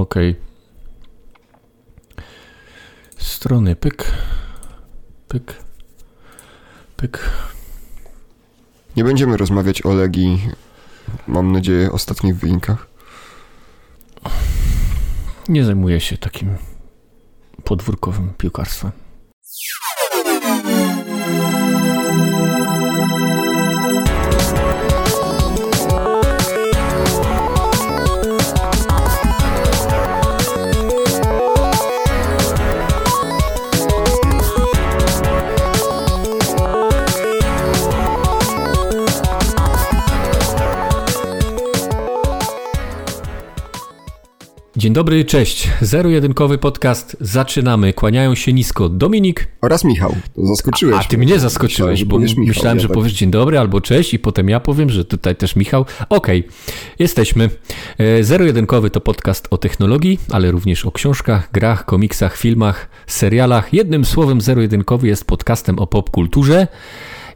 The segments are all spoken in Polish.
Ok. Strony pyk. Pyk. Pyk. Nie będziemy rozmawiać o Legii, mam nadzieję, ostatnich wynikach. Nie zajmuję się takim podwórkowym piłkarstwem. Dzień dobry, cześć. Zero-jedynkowy podcast. Zaczynamy. Kłaniają się nisko Dominik Oraz Michał. Zaskoczyłeś. A ty mnie zaskoczyłeś, Myślałem, bo powiesz Michał, myślałem, ja że tak- powiesz dzień dobry albo cześć i potem ja powiem, że tutaj też Michał. Okej, jesteśmy. E, Zero-jedynkowy to podcast o technologii, ale również o książkach, grach, komiksach, filmach, serialach. Jednym słowem zero-jedynkowy jest podcastem o popkulturze.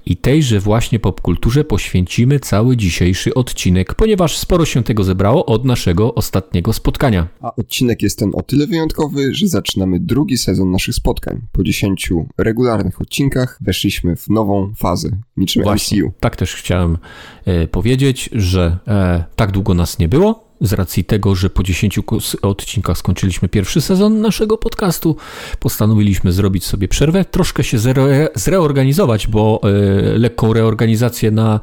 I tejże właśnie popkulturze poświęcimy cały dzisiejszy odcinek, ponieważ sporo się tego zebrało od naszego ostatniego spotkania. A odcinek jest ten o tyle wyjątkowy, że zaczynamy drugi sezon naszych spotkań. Po 10 regularnych odcinkach weszliśmy w nową fazę, niczym Właśnie, MCU. tak też chciałem e, powiedzieć, że e, tak długo nas nie było. Z racji tego, że po 10 kus- odcinkach skończyliśmy pierwszy sezon naszego podcastu, postanowiliśmy zrobić sobie przerwę, troszkę się zre- zreorganizować, bo e, lekką reorganizację na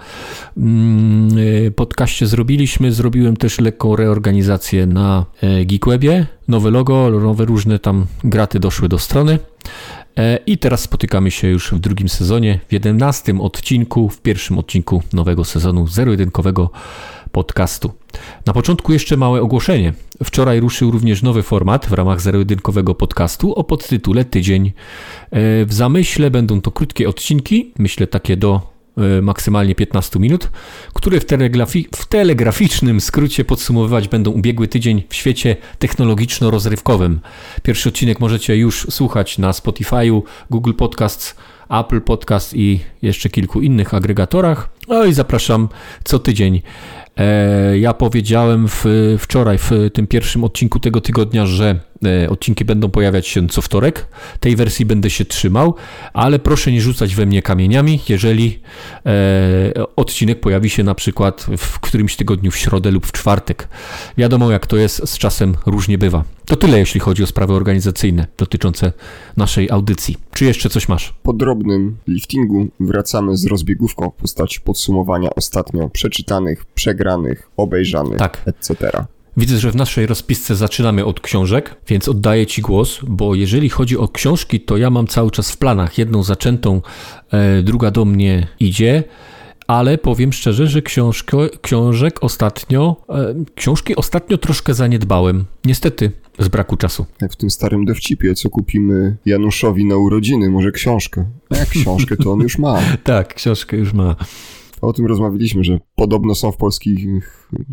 mm, e, podcaście zrobiliśmy. Zrobiłem też lekką reorganizację na e, Geekwebie. Nowe logo, nowe różne tam graty doszły do strony. I teraz spotykamy się już w drugim sezonie, w 11 odcinku, w pierwszym odcinku nowego sezonu zero-jedynkowego podcastu. Na początku jeszcze małe ogłoszenie. Wczoraj ruszył również nowy format w ramach zero-jedynkowego podcastu o podtytule Tydzień. E, W zamyśle będą to krótkie odcinki, myślę takie do e, maksymalnie 15 minut, które w, telegrafi- w telegraficznym skrócie podsumowywać będą ubiegły tydzień w świecie technologiczno-rozrywkowym. Pierwszy odcinek możecie już słuchać na Spotify'u, Google Podcasts, Apple Podcast i jeszcze kilku innych agregatorach. No i zapraszam co tydzień. E, Ja powiedziałem w, wczoraj w tym pierwszym odcinku tego tygodnia, że e, odcinki będą pojawiać się co wtorek. Tej wersji będę się trzymał, ale proszę nie rzucać we mnie kamieniami, jeżeli e, odcinek pojawi się na przykład w którymś tygodniu w środę lub w czwartek. Wiadomo jak to jest, z czasem różnie bywa. To tyle jeśli chodzi o sprawy organizacyjne dotyczące naszej audycji. Czy jeszcze coś masz? Po drobnym liftingu wracamy z rozbiegówką w postaci podsumowania ostatnio przeczytanych, przegranych, obejrzanych, Tak. etc. Widzę, że w naszej rozpisce zaczynamy od książek, więc oddaję Ci głos, bo jeżeli chodzi o książki, to ja mam cały czas w planach jedną zaczętą, e, druga do mnie idzie, ale powiem szczerze, że książkę, książek ostatnio, e, książki ostatnio troszkę zaniedbałem. Niestety, z braku czasu. Jak w tym starym dowcipie, co kupimy Januszowi na urodziny, może książkę. A jak książkę, to on już ma. Tak, książkę już ma. O tym rozmawialiśmy, że podobno są w polskich,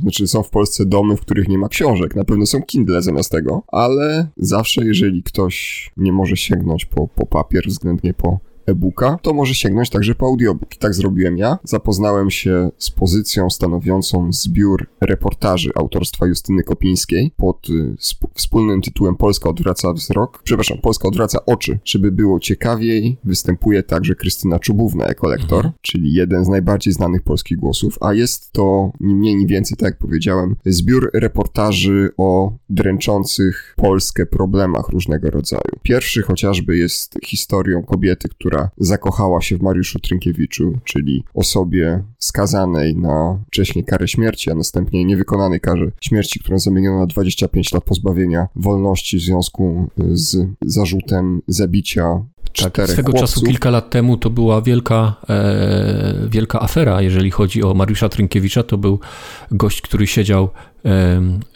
znaczy są w Polsce domy, w których nie ma książek. Na pewno są Kindle zamiast tego, ale zawsze jeżeli ktoś nie może sięgnąć po, po papier, względnie po e-booka, to może sięgnąć także po audiobook. I tak zrobiłem ja. Zapoznałem się z pozycją stanowiącą zbiór reportaży autorstwa Justyny Kopińskiej pod y, sp- wspólnym tytułem Polska odwraca wzrok, przepraszam, Polska odwraca oczy. Żeby było ciekawiej, występuje także Krystyna Czubówna jako lektor, czyli jeden z najbardziej znanych polskich głosów, a jest to ni mniej, ni więcej, tak jak powiedziałem, zbiór reportaży o dręczących Polskę problemach różnego rodzaju. Pierwszy chociażby jest historią kobiety, która zakochała się w Mariuszu Trynkiewiczu, czyli osobie skazanej na wcześniej karę śmierci, a następnie niewykonanej karze śmierci, którą zamieniono na 25 lat pozbawienia wolności w związku z zarzutem zabicia Tak, swego chłopców. czasu, kilka lat temu, to była wielka, e, wielka afera, jeżeli chodzi o Mariusza Trynkiewicza. To był gość, który siedział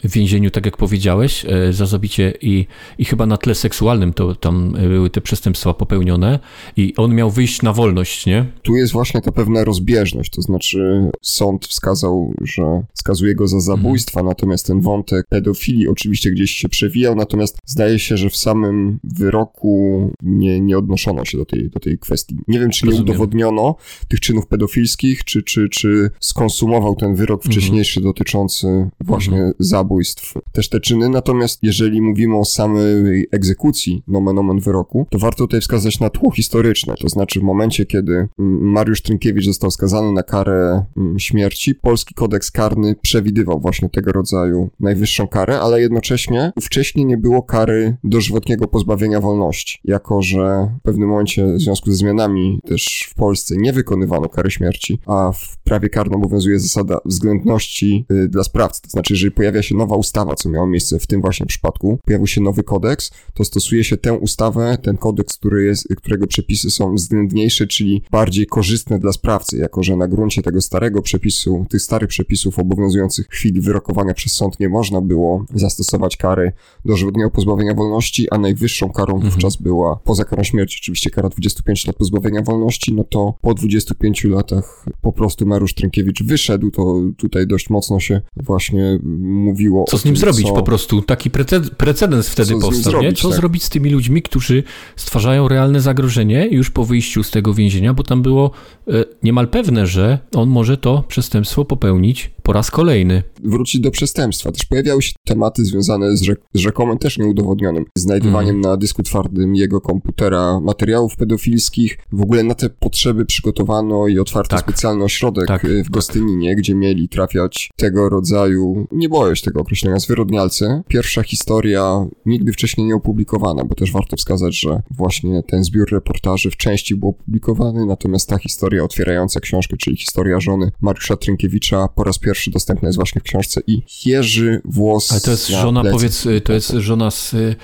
w więzieniu, tak jak powiedziałeś, e, za zabicie i, i chyba na tle seksualnym to tam były te przestępstwa popełnione i on miał wyjść na wolność, nie? Tu jest właśnie ta pewna rozbieżność, to znaczy sąd wskazał, że skazuje go za zabójstwa, natomiast ten wątek pedofilii oczywiście gdzieś się przewijał, natomiast zdaje się, że w samym wyroku nie, nie odnoszono się do tej, do tej kwestii. Nie wiem, czy nie Rozumiem. udowodniono tych czynów pedofilskich, czy, czy, czy skonsumował ten wyrok wcześniejszy dotyczący właśnie mhm. zabójstw, też te czyny. Natomiast jeżeli mówimy o samej egzekucji, nomen omen wyroku, to warto tutaj wskazać na tło historyczne. To znaczy w momencie, kiedy Mariusz Trynkiewicz został skazany na karę śmierci, polski kodeks karny przewidywał właśnie tego rodzaju najwyższą karę, ale jednocześnie wcześniej nie było kary dożywotniego pozbawienia wolności. Jako, że w pewnym momencie w związku ze zmianami też w Polsce nie wykonywano kary śmierci, a w prawie karnym obowiązuje zasada względności y, dla sprawcy. To znaczy, jeżeli pojawia się nowa ustawa, co miało miejsce w tym właśnie przypadku, pojawił się nowy kodeks, to stosuje się tę ustawę, ten kodeks, który jest, którego przepisy są względniejsze, czyli bardziej korzystne dla sprawcy, jako że na gruncie tego starego przepisu, tych starych przepisów obowiązujących w chwili wyrokowania przez sąd nie można było zastosować kary dożywotniego pozbawienia wolności, a najwyższą karą mhm. wówczas była, poza karą śmierci oczywiście, kara 25 lat pozbawienia wolności, no to po 25 latach po prostu Mariusz Trynkiewicz wyszedł, to tutaj dość mocno się właśnie mówiło Co z nim tym, zrobić co... po prostu? Taki precedens wtedy powstał, zrobić, nie? Co tak. zrobić z tymi ludźmi, którzy stwarzają realne zagrożenie już po wyjściu z tego więzienia, bo tam było e, niemal pewne, że on może to przestępstwo popełnić po raz kolejny. Wrócić do przestępstwa. Też pojawiały się tematy związane z, rzek rzekomym też nieudowodnionym znajdywaniem mm. na dysku twardym jego komputera materiałów pedofilskich. W ogóle na te potrzeby przygotowano i otwarto tak. specjalny ośrodek tak, w tak. Gostyninie, tak. gdzie mieli trafiać tego rodzaju, nie boję się tego określenia, zwyrodnialcy. Pierwsza historia nigdy wcześniej nie opublikowana, bo też warto wskazać, że właśnie ten zbiór reportaży w części był opublikowany, natomiast ta historia otwierająca książkę, czyli historia żony Mariusza Trynkiewicza po raz pierwszy dostępna jest właśnie w książce i Jerzy Włos Ale to jest żona, plecy. powiedz, to jest żona z, y,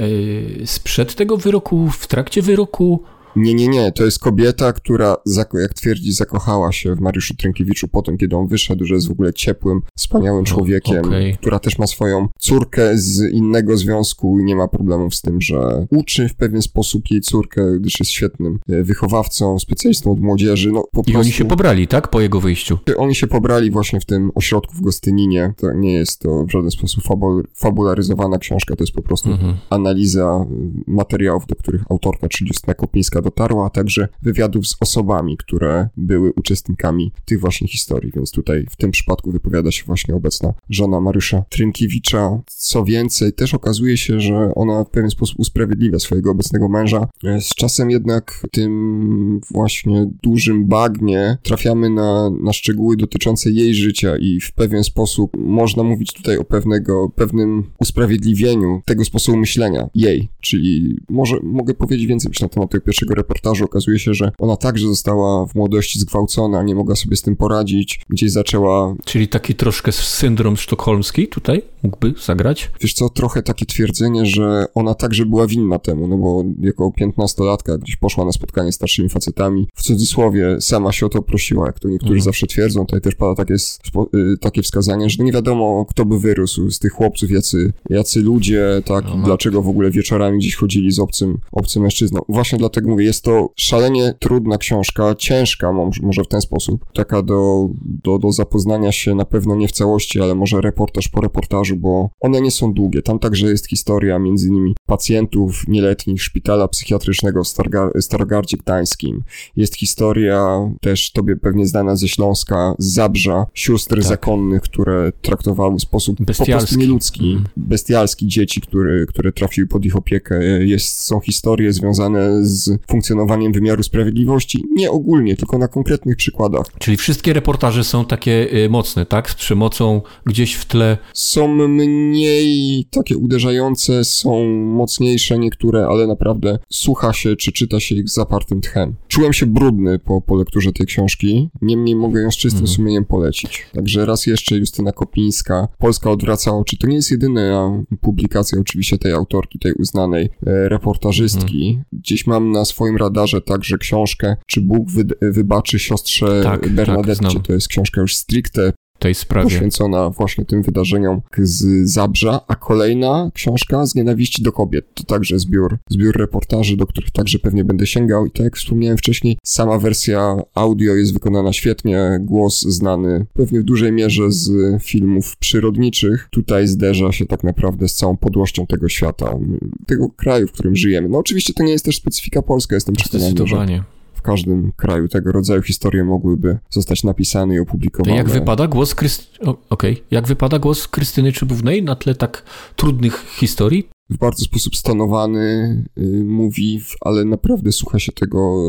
y, sprzed tego wyroku, w trakcie wyroku? Nie, nie, nie. To jest kobieta, która, jak twierdzi, zakochała się w Mariuszu Trynkiewiczu po tym, kiedy on wyszedł, że jest w ogóle ciepłym, wspaniałym człowiekiem, okay. która też ma swoją córkę z innego związku i nie ma problemów z tym, że uczy w pewien sposób jej córkę, gdyż jest świetnym e, wychowawcą, specjalistą od młodzieży. No, po I prostu... oni się pobrali, tak? Po jego wyjściu. Oni się pobrali właśnie w tym ośrodku w Gostyninie. To nie jest to w żaden sposób fabul fabularyzowana książka, to jest po prostu mhm. analiza materiałów, do których autorka, czyli Justyna Kopińska, dotarła, a także wywiadów z osobami, które były uczestnikami tych właśnie historii, więc tutaj w tym przypadku wypowiada się właśnie obecna żona Mariusza Trynkiewicza. Co więcej, też okazuje się, że ona w pewien sposób usprawiedliwia swojego obecnego męża. Z czasem jednak w tym właśnie dużym bagnie trafiamy na, na szczegóły dotyczące jej życia i w pewien sposób można mówić tutaj o pewnego, pewnym usprawiedliwieniu tego sposobu myślenia jej, czyli może mogę powiedzieć więcej na temat tego pierwszego reportażu okazuje się, że ona także została w młodości zgwałcona, nie mogła sobie z tym poradzić, gdzieś zaczęła... Czyli taki troszkę syndrom sztokholmski tutaj mógłby zagrać? Wiesz co, trochę takie twierdzenie, że ona także była winna temu, no bo jako piętnastolatka gdzieś poszła na spotkanie z starszymi facetami, w cudzysłowie sama się o to prosiła, jak to niektórzy mhm. zawsze twierdzą, tutaj też pada takie, y, takie wskazanie, że nie wiadomo, kto by wyrósł z tych chłopców, jacy, jacy ludzie, tak, no, dlaczego w ogóle wieczorami gdzieś chodzili z obcym, obcym mężczyzną. Właśnie dlatego mówię, jest to szalenie trudna książka, ciężka może w ten sposób, taka do, do, do zapoznania się na pewno nie w całości, ale może reportaż po reportażu, bo one nie są długie. Tam także jest historia między innymi pacjentów nieletnich szpitala psychiatrycznego w Stargar Starogardzie Gdańskim. Jest historia też tobie pewnie znana ze Śląska, z Zabrza, sióstr tak. zakonnych, które traktowały w sposób bestialski. po prostu nieludzki, mm. bestialski dzieci, które, które trafiły pod ich opiekę. Jest, są historie związane z funkcjonowaniem wymiaru sprawiedliwości, nie ogólnie, tylko na konkretnych przykładach. Czyli wszystkie reportaże są takie y, mocne, tak? Z przemocą gdzieś w tle. Są mniej takie uderzające, są mocniejsze niektóre, ale naprawdę słucha się czy czyta się ich z zapartym tchem. Czułem się brudny po, po lekturze tej książki, niemniej mogę ją z czystym mhm. sumieniem polecić. Także raz jeszcze Justyna Kopińska, Polska odwraca oczy. To nie jest jedyna publikacja oczywiście tej autorki, tej uznanej e, reportażystki. Mhm. Gdzieś mam na swoim radarze także książkę, czy Bóg wy, wybaczy siostrze tak, Bernadette. Tak, to jest książka już stricte tej sprawie. Poświęcona właśnie tym wydarzeniom z Zabrza, a kolejna książka z nienawiści do kobiet. To także zbiór, zbiór reportaży, do których także pewnie będę sięgał i tak jak wspomniałem wcześniej, sama wersja audio jest wykonana świetnie, głos znany pewnie w dużej mierze z filmów przyrodniczych. Tutaj zderza się tak naprawdę z całą podłością tego świata, tego kraju, w którym żyjemy. No oczywiście to nie jest też specyfika polska, jestem przekonany, że każdym kraju tego rodzaju historie mogłyby zostać napisane i opublikowane. Jak wypada głos, Kryst... okay. jak wypada głos Krystyny Czybównej na tle tak trudnych historii? W bardzo sposób stonowany y, mówi, ale naprawdę słucha się tego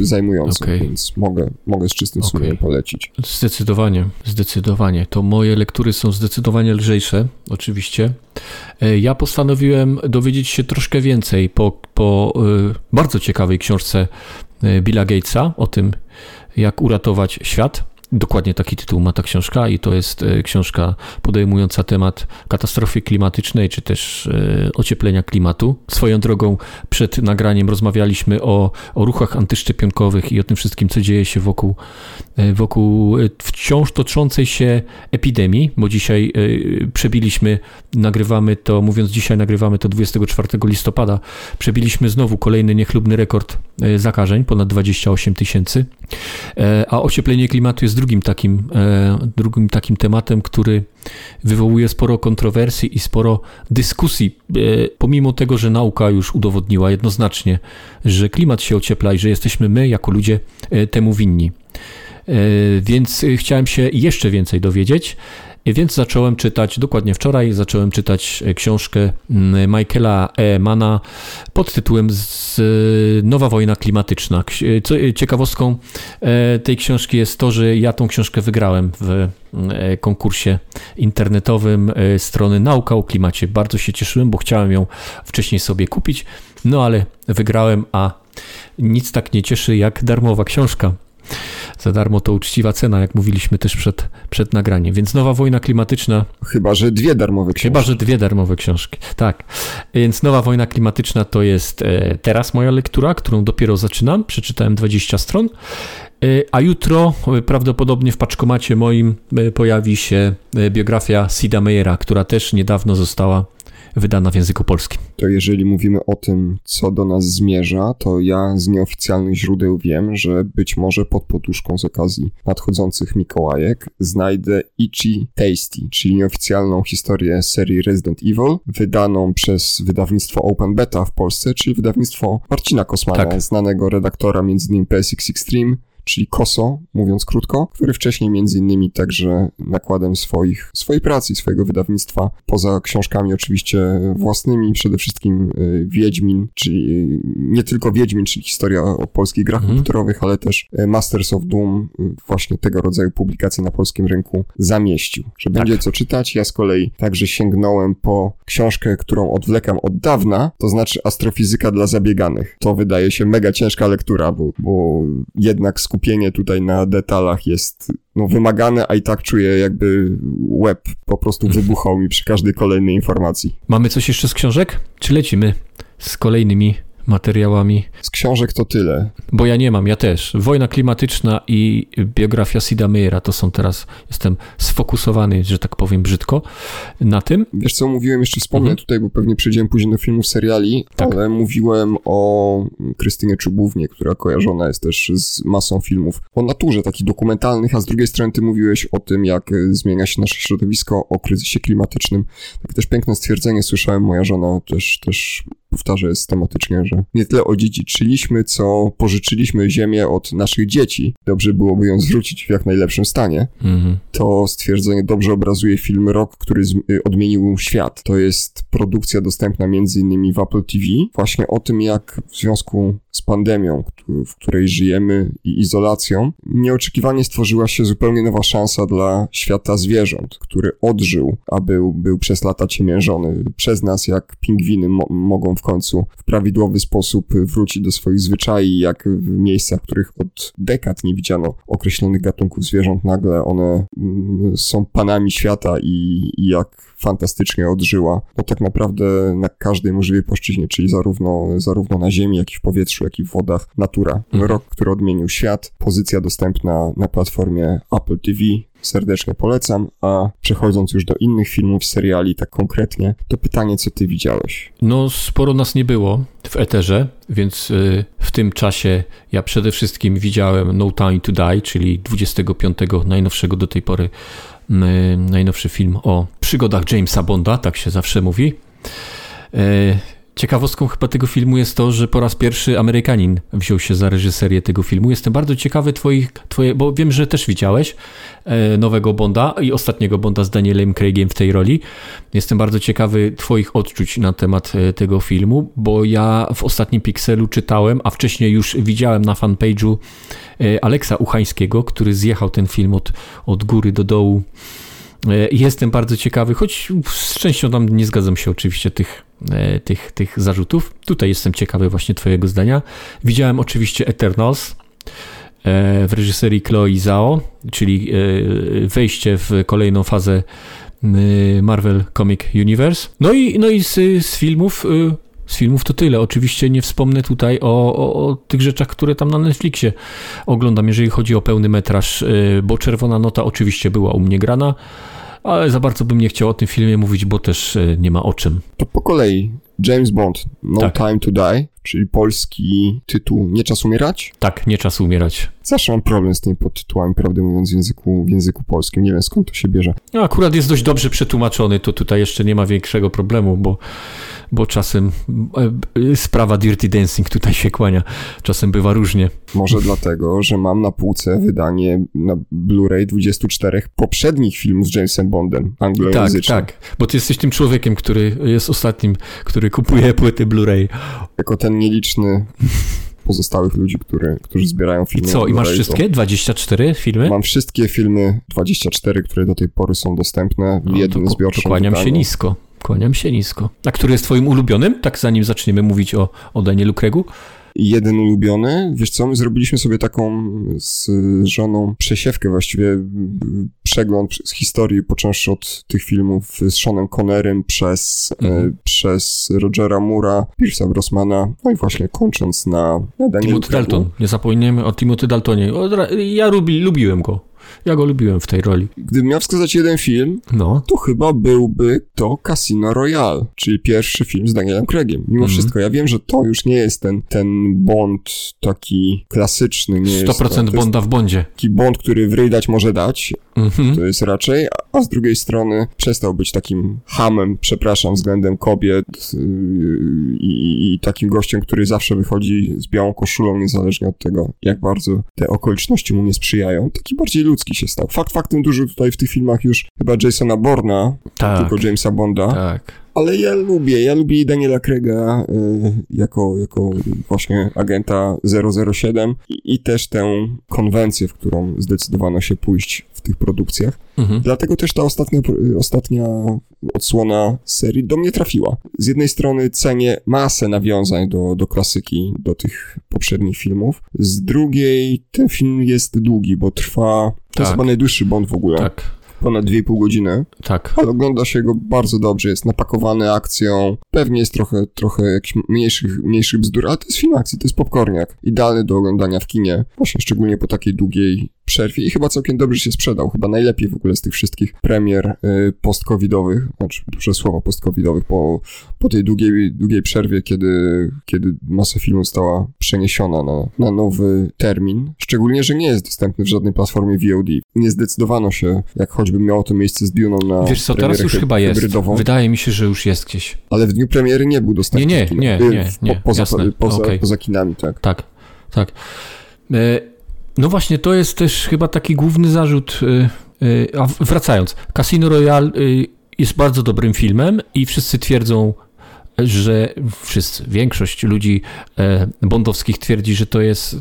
y, zajmująco, okay. więc mogę, mogę z czystym okay. sumieniem polecić. Zdecydowanie, zdecydowanie. To moje lektury są zdecydowanie lżejsze, oczywiście. E, ja postanowiłem dowiedzieć się troszkę więcej po, po y, bardzo ciekawej książce Billa Gatesa o tym, jak uratować świat. Dokładnie taki tytuł ma ta książka i to jest e, książka podejmująca temat katastrofy klimatycznej czy też e, ocieplenia klimatu. Swoją drogą przed nagraniem rozmawialiśmy o, o ruchach antyszczepionkowych i o tym wszystkim, co dzieje się wokół, e, wokół wciąż toczącej się epidemii, bo dzisiaj przebiliśmy, nagrywamy to, mówiąc dzisiaj nagrywamy to 24 listopada, przebiliśmy znowu kolejny niechlubny rekord zakażeń, ponad 28 tysięcy, a ocieplenie klimatu jest drugim takim, e, drugim takim tematem, który wywołuje sporo kontrowersji i sporo dyskusji, e, pomimo tego, że nauka już udowodniła jednoznacznie, że klimat się ociepla i że jesteśmy my, jako ludzie, e, temu winni. Więc chciałem się jeszcze więcej dowiedzieć. Więc zacząłem czytać, dokładnie wczoraj zacząłem czytać e, książkę mm, Michaela E. Mana pod tytułem Nowa wojna klimatyczna. E, ciekawostką e, tej książki jest to, że ja tą książkę wygrałem w konkursie internetowym strony Nauka o Klimacie. Bardzo się cieszyłem, bo chciałem ją wcześniej sobie kupić, no ale wygrałem, a nic tak nie cieszy jak darmowa książka. Za darmo to uczciwa cena, jak mówiliśmy też przed, przed nagraniem. Więc nowa wojna klimatyczna. Chyba, że dwie darmowe książki. Chyba, że dwie darmowe książki. Tak. Więc nowa wojna klimatyczna to jest e, teraz moja lektura, którą dopiero zaczynam. Przeczytałem 20 stron. E, a jutro e, prawdopodobnie w paczkomacie moim pojawi się biografia Sida Meyera, która też niedawno została wydana w języku polskim. To jeżeli mówimy o tym, co do nas zmierza, to ja z nieoficjalnych źródeł wiem, że być może pod poduszką z okazji nadchodzących Mikołajek znajdę Ichi Tasty, czyli nieoficjalną historię serii Resident Evil, wydaną przez wydawnictwo Open Beta w Polsce, czyli wydawnictwo Marcina Kosmana, tak. znanego redaktora m.in. PSX Extreme, czyli KOSO, mówiąc krótko, który wcześniej między innymi także nakładem swoich, swojej pracy, swojego wydawnictwa, poza książkami oczywiście własnymi, przede wszystkim y, Wiedźmin, czyli y, nie tylko Wiedźmin, czyli historia o polskich grach mm. komputerowych, ale też y, Masters of Doom, właśnie tego rodzaju publikacje na polskim rynku zamieścił. Że tak. będzie co czytać, ja z kolei także sięgnąłem po książkę, którą odwlekam od dawna, to znaczy Astrofizyka dla zabieganych. To wydaje się mega ciężka lektura, bo, bo jednak skupienie skupienie tutaj na detalach jest no, wymagane, a i tak czuję jakby łeb po prostu mhm. wybuchał mi przy każdej kolejnej informacji. Mamy coś jeszcze z książek? Czy lecimy z kolejnymi materiałami. Z książek to tyle. Bo ja nie mam, ja też. Wojna klimatyczna i biografia Sida Meyera to są teraz, jestem sfokusowany, że tak powiem brzydko, na tym. Wiesz co, mówiłem, jeszcze wspomnę mhm. tutaj, bo pewnie przejdziemy później do filmów, seriali, tak. ale mówiłem o Krystynie Czubównie, która kojarzona jest też z masą filmów o naturze, takich dokumentalnych, a z drugiej strony ty mówiłeś o tym, jak zmienia się nasze środowisko, o kryzysie klimatycznym. Tak też piękne stwierdzenie słyszałem, moja żona też, też powtarza systematycznie, że nie tyle odziedziczyliśmy, co pożyczyliśmy ziemię od naszych dzieci. Dobrze byłoby ją zwrócić w jak najlepszym stanie. Mhm. To stwierdzenie dobrze obrazuje film Rok, który y, odmienił świat. To jest produkcja dostępna między innymi w Apple TV, właśnie o tym, jak w związku z pandemią, w której żyjemy i izolacją, nieoczekiwanie stworzyła się zupełnie nowa szansa dla świata zwierząt, który odżył, a był, był przez lata ciemiężony przez nas, jak pingwiny mo mogą w końcu w prawidłowy sposób wrócić do swoich zwyczajów, jak w miejscach, w których od dekad nie widziano określonych gatunków zwierząt, nagle one mm, są panami świata i, i jak fantastycznie odżyła. No tak naprawdę na każdej możliwej płaszczyźnie, czyli zarówno, zarówno na ziemi, jak i w powietrzu, jak i w wodach, natura. Mhm. Rok, który odmienił świat, pozycja dostępna na platformie Apple TV, serdecznie polecam, a przechodząc już do innych filmów, seriali tak konkretnie, to pytanie, co ty widziałeś? No, sporo nas nie było w eterze, więc y, w tym czasie ja przede wszystkim widziałem No Time to Die, czyli 25 najnowszego do tej pory najnowszy film o przygodach Jamesa Bonda, tak się zawsze mówi. Ciekawostką chyba tego filmu jest to, że po raz pierwszy Amerykanin wziął się za reżyserię tego filmu. Jestem bardzo ciekawy twoich, twoje, bo wiem, że też widziałeś e, nowego Bonda i ostatniego Bonda z Danielem Craigiem w tej roli. Jestem bardzo ciekawy twoich odczuć na temat e, tego filmu, bo ja w ostatnim Pixelu czytałem, a wcześniej już widziałem na fanpage'u e, Aleksa Uchańskiego, który zjechał ten film od, od góry do dołu. Jestem bardzo ciekawy, choć z częścią tam nie zgadzam się oczywiście tych E, tych, tych zarzutów. Tutaj jestem ciekawy właśnie Twojego zdania. Widziałem oczywiście Eternals e, w reżyserii Chloe Zhao, czyli e, wejście w kolejną fazę Marvel Comic Universe. No i, no i z, z filmów z filmów to tyle. Oczywiście nie wspomnę tutaj o, o, o, tych rzeczach, które tam na Netflixie oglądam, jeżeli chodzi o pełny metraż, bo Czerwona Nota oczywiście była u mnie grana ale za bardzo bym nie chciał o tym filmie mówić, bo też e, nie ma o czym. To po kolei. James Bond, No tak. Time to Die, czyli polski tytuł Nie czas umierać? Tak, Nie czas umierać. Zawsze mam problem z tymi podtytułami, prawdę mówiąc, w języku, w języku polskim. Nie wiem skąd to się bierze. No, akurat jest dość dobrze przetłumaczony, to tutaj jeszcze nie ma większego problemu, bo bo czasem e, sprawa Dirty Dancing tutaj się kłania. Czasem bywa różnie. Może dlatego, że mam na półce wydanie na Blu-ray 24 poprzednich filmów z Jamesem Bondem anglojęzycznym. Tak, tak, bo ty jesteś tym człowiekiem, który jest ostatnim, który kupuje płyty Blu-ray. Jako ten nieliczny pozostałych ludzi, który, którzy zbierają filmy. I co, i masz wszystkie? 24 filmy? Mam wszystkie filmy 24, które do tej pory są dostępne w no, jednym to, zbiorczym kłaniam wydaniu. się nisko. Kłaniam się nisko. A który jest twoim ulubionym? Tak zanim zaczniemy mówić o, o Danielu Craigu? Jeden ulubiony. Wiesz co, my zrobiliśmy sobie taką z żoną przesiewkę, właściwie przegląd z historii, począwszy od tych filmów z Seanem Connerem przez, e, mhm. e, przez Rogera Mura, Pierce'a Brosmana, no i właśnie kończąc na, na Danielu Timothy Dalton. Nie zapomnijmy o Timothy Daltonie. Ja lubi, lubiłem go. Ja go lubiłem w tej roli. Gdybym miał wskazać jeden film, no. to chyba byłby to Casino Royale, czyli pierwszy film z Danielem Craigiem. Mimo mm. wszystko, ja wiem, że to już nie jest ten, ten Bond taki klasyczny. Nie 100% jest to, Bonda w Bondzie. Taki Bond, który wryjdać może dać, mm -hmm. to jest raczej, a z drugiej strony przestał być takim hamem, przepraszam, względem kobiet yy, i, i takim gościem, który zawsze wychodzi z białą koszulą, niezależnie od tego, jak bardzo te okoliczności mu nie sprzyjają. Taki bardziej ludzki ludzki się stał. Fakt faktem dużo tutaj w tych filmach już chyba Jasona Borna, tak, tylko Jamesa Bonda. Tak. Ale ja lubię, ja lubię Daniela Craiga y, jako, jako właśnie agenta 007 i, i, też tę konwencję, w którą zdecydowano się pójść w tych produkcjach. Mhm. Dlatego też ta ostatnia, ostatnia odsłona serii do mnie trafiła. Z jednej strony cenię masę nawiązań do, do klasyki, do tych poprzednich filmów. Z drugiej ten film jest długi, bo trwa... To tak. jest chyba najdłuższy Bond w ogóle. Tak ponad 2,5 godziny. Tak. Ale ogląda się go bardzo dobrze, jest napakowany akcją. Pewnie jest trochę, trochę jakichś mniejszych, mniejszych bzdur, ale to jest film akcji, to jest popcorniak. Idealny do oglądania w kinie, właśnie szczególnie po takiej długiej przerwie i chyba całkiem dobrze się sprzedał. Chyba najlepiej w ogóle z tych wszystkich premier y, post-covidowych, znaczy duże słowa post-covidowych, po, po tej długiej, długiej przerwie, kiedy, kiedy masa filmów została przeniesiona na, na nowy termin. Szczególnie, że nie jest dostępny w żadnej platformie VOD. Nie zdecydowano się, jak choćby miało to miejsce z Duną na Wiesz co, teraz już chyba jest. Hybrydową. Wydaje mi się, że już jest gdzieś. Ale w dniu premiery nie był dostępny. Nie, nie, nie, nie, nie, po, poza, poza, okay. poza kinami, tak. Tak, tak. E, no właśnie, to jest też chyba taki główny zarzut. Y, y, a wracając, Casino Royale y, jest bardzo dobrym filmem i wszyscy twierdzą, że wszyscy, większość ludzi e, bondowskich twierdzi, że to jest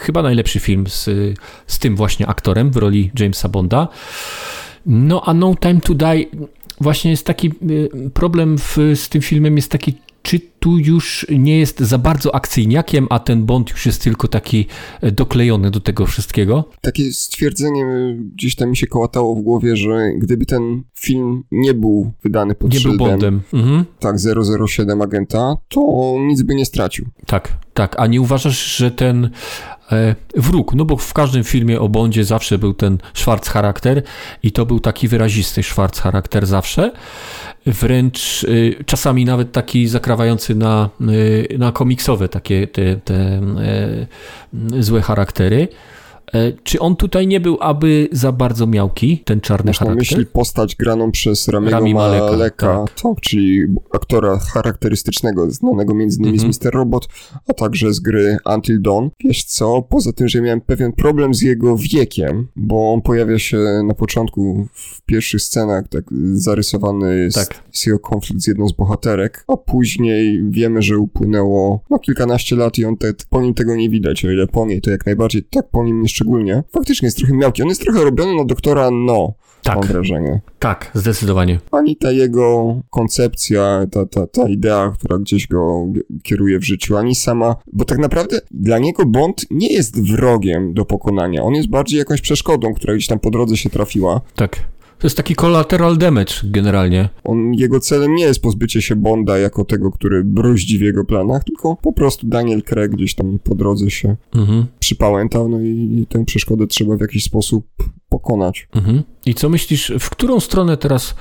chyba najlepszy film z, z tym właśnie aktorem w roli Jamesa Bonda. No a No Time to Die właśnie jest taki problem w, z tym filmem jest taki tu już nie jest za bardzo akcyjniakiem, a ten Bond już jest tylko taki e, doklejony do tego wszystkiego? Takie stwierdzenie gdzieś tam mi się kołatało w głowie, że gdyby ten film nie był wydany pod nie szyldem, był Bondem. Mhm. tak, 007 agenta, to nic by nie stracił. Tak, tak. A nie uważasz, że ten e, wróg, no bo w każdym filmie o Bondzie zawsze był ten Schwarz charakter i to był taki wyrazisty Schwarz charakter zawsze, wręcz y, czasami nawet taki zakrawający na, y, na komiksowe takie te, te y, złe charaktery. E, czy on tutaj nie był aby za bardzo miałki, ten czarny Masz na charakter? myśli postać graną przez Ramiego Rami Maleka, Maleka, tak. tak, czyli aktora charakterystycznego, znanego między innymi Mhm. z Mr. Robot, a także z gry Until Dawn. Wiesz co, poza tym, że miałem pewien problem z jego wiekiem, bo on pojawia się na początku w pierwszych scenach, tak zarysowany jest, Tak. jego konflikt z jedną z bohaterek, a później wiemy, że upłynęło no, kilkanaście lat i on te, po nim tego nie widać, o ile po niej to jak najbardziej, tak po nim nie szczególnie. Faktycznie jest trochę miałki, on jest trochę robiony na doktora No, mam Tak, wrażenie. tak, zdecydowanie. Ani ta jego koncepcja, ta, ta, ta idea, która gdzieś go kieruje w życiu, ani sama, bo tak naprawdę dla niego Bond nie jest wrogiem do pokonania. On jest bardziej jakąś przeszkodą, która gdzieś tam po drodze się trafiła. Tak. To jest taki collateral damage generalnie. On, jego celem nie jest pozbycie się Bonda jako tego, który bruździ w jego planach, tylko po prostu Daniel Craig gdzieś tam po drodze się Mhm. przypałętał, no i, tę przeszkodę trzeba w jakiś sposób pokonać. Mhm. I co myślisz, w którą stronę teraz,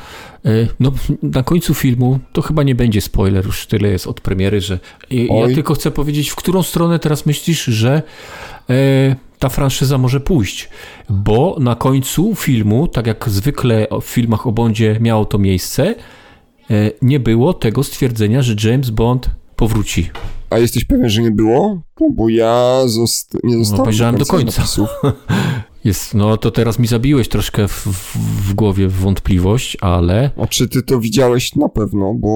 e, no na końcu filmu, to chyba nie będzie spoiler, już tyle jest od premiery, że i- ja Oj. tylko chcę powiedzieć, w którą stronę teraz myślisz, że e, ta franszyza może pójść, bo na końcu filmu, tak jak zwykle w filmach o Bondzie miało to miejsce, e, nie było tego stwierdzenia, że James Bond powróci. A jesteś pewien, że nie było? No, bo ja nie zostałem obejrzałem do końca. napisów. Jest, no to teraz mi zabiłeś troszkę w, w, w głowie wątpliwość, ale A czy ty to widziałeś na pewno, bo,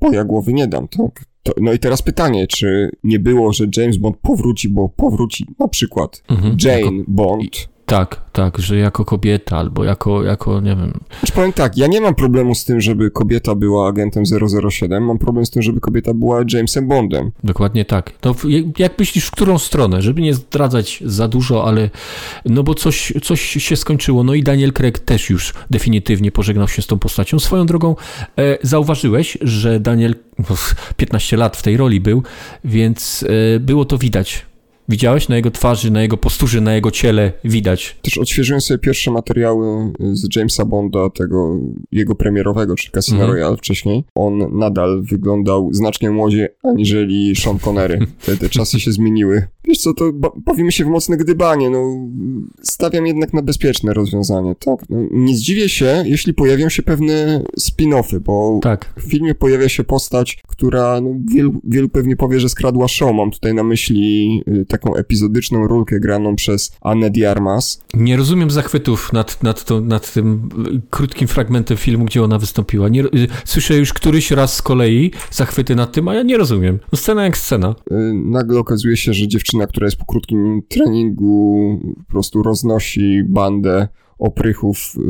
bo ja głowy nie dam, tak? To, no i teraz pytanie, czy nie było, że James Bond powróci, bo powróci na przykład Mhm, Jane jako- Bond. Tak, tak, że jako kobieta albo jako, jako nie wiem. Znaczy powiem tak, ja nie mam problemu z tym, żeby kobieta była agentem 007, mam problem z tym, żeby kobieta była Jamesem Bondem. Dokładnie tak. To w- jak- myślisz, w którą stronę? Żeby nie zdradzać za dużo, ale no bo coś, coś się skończyło. No i Daniel Craig też już definitywnie pożegnał się z tą postacią. Swoją drogą e, zauważyłeś, że Daniel no, 15 lat w tej roli był, więc e, było to widać. Widziałeś na jego twarzy, na jego posturze, na jego ciele widać. Też odświeżyłem sobie pierwsze materiały z Jamesa Bonda, tego jego premierowego, czyli Casino Mhm. Royale wcześniej. On nadal wyglądał znacznie młodziej aniżeli Sean Connery. Te, te czasy się zmieniły. Wiesz co, to ba- bawimy się w mocne gdybanie, no stawiam jednak na bezpieczne rozwiązanie, tak? No, nie zdziwię się, jeśli pojawią się pewne spin-offy, bo Tak. w filmie pojawia się postać, która no, wielu, wielu pewnie powie, że skradła show. Mam tutaj na myśli y, taką epizodyczną rulkę graną przez Annę Diarmas. Nie rozumiem zachwytów nad, nad, to, nad tym krótkim fragmentem filmu, gdzie ona wystąpiła. Nie, y, słyszę już któryś raz z kolei zachwyty nad tym, a ja nie rozumiem. No, scena jak scena. Y, Nagle okazuje się, że dziewczyna, która jest po krótkim treningu, po prostu roznosi bandę oprychów y,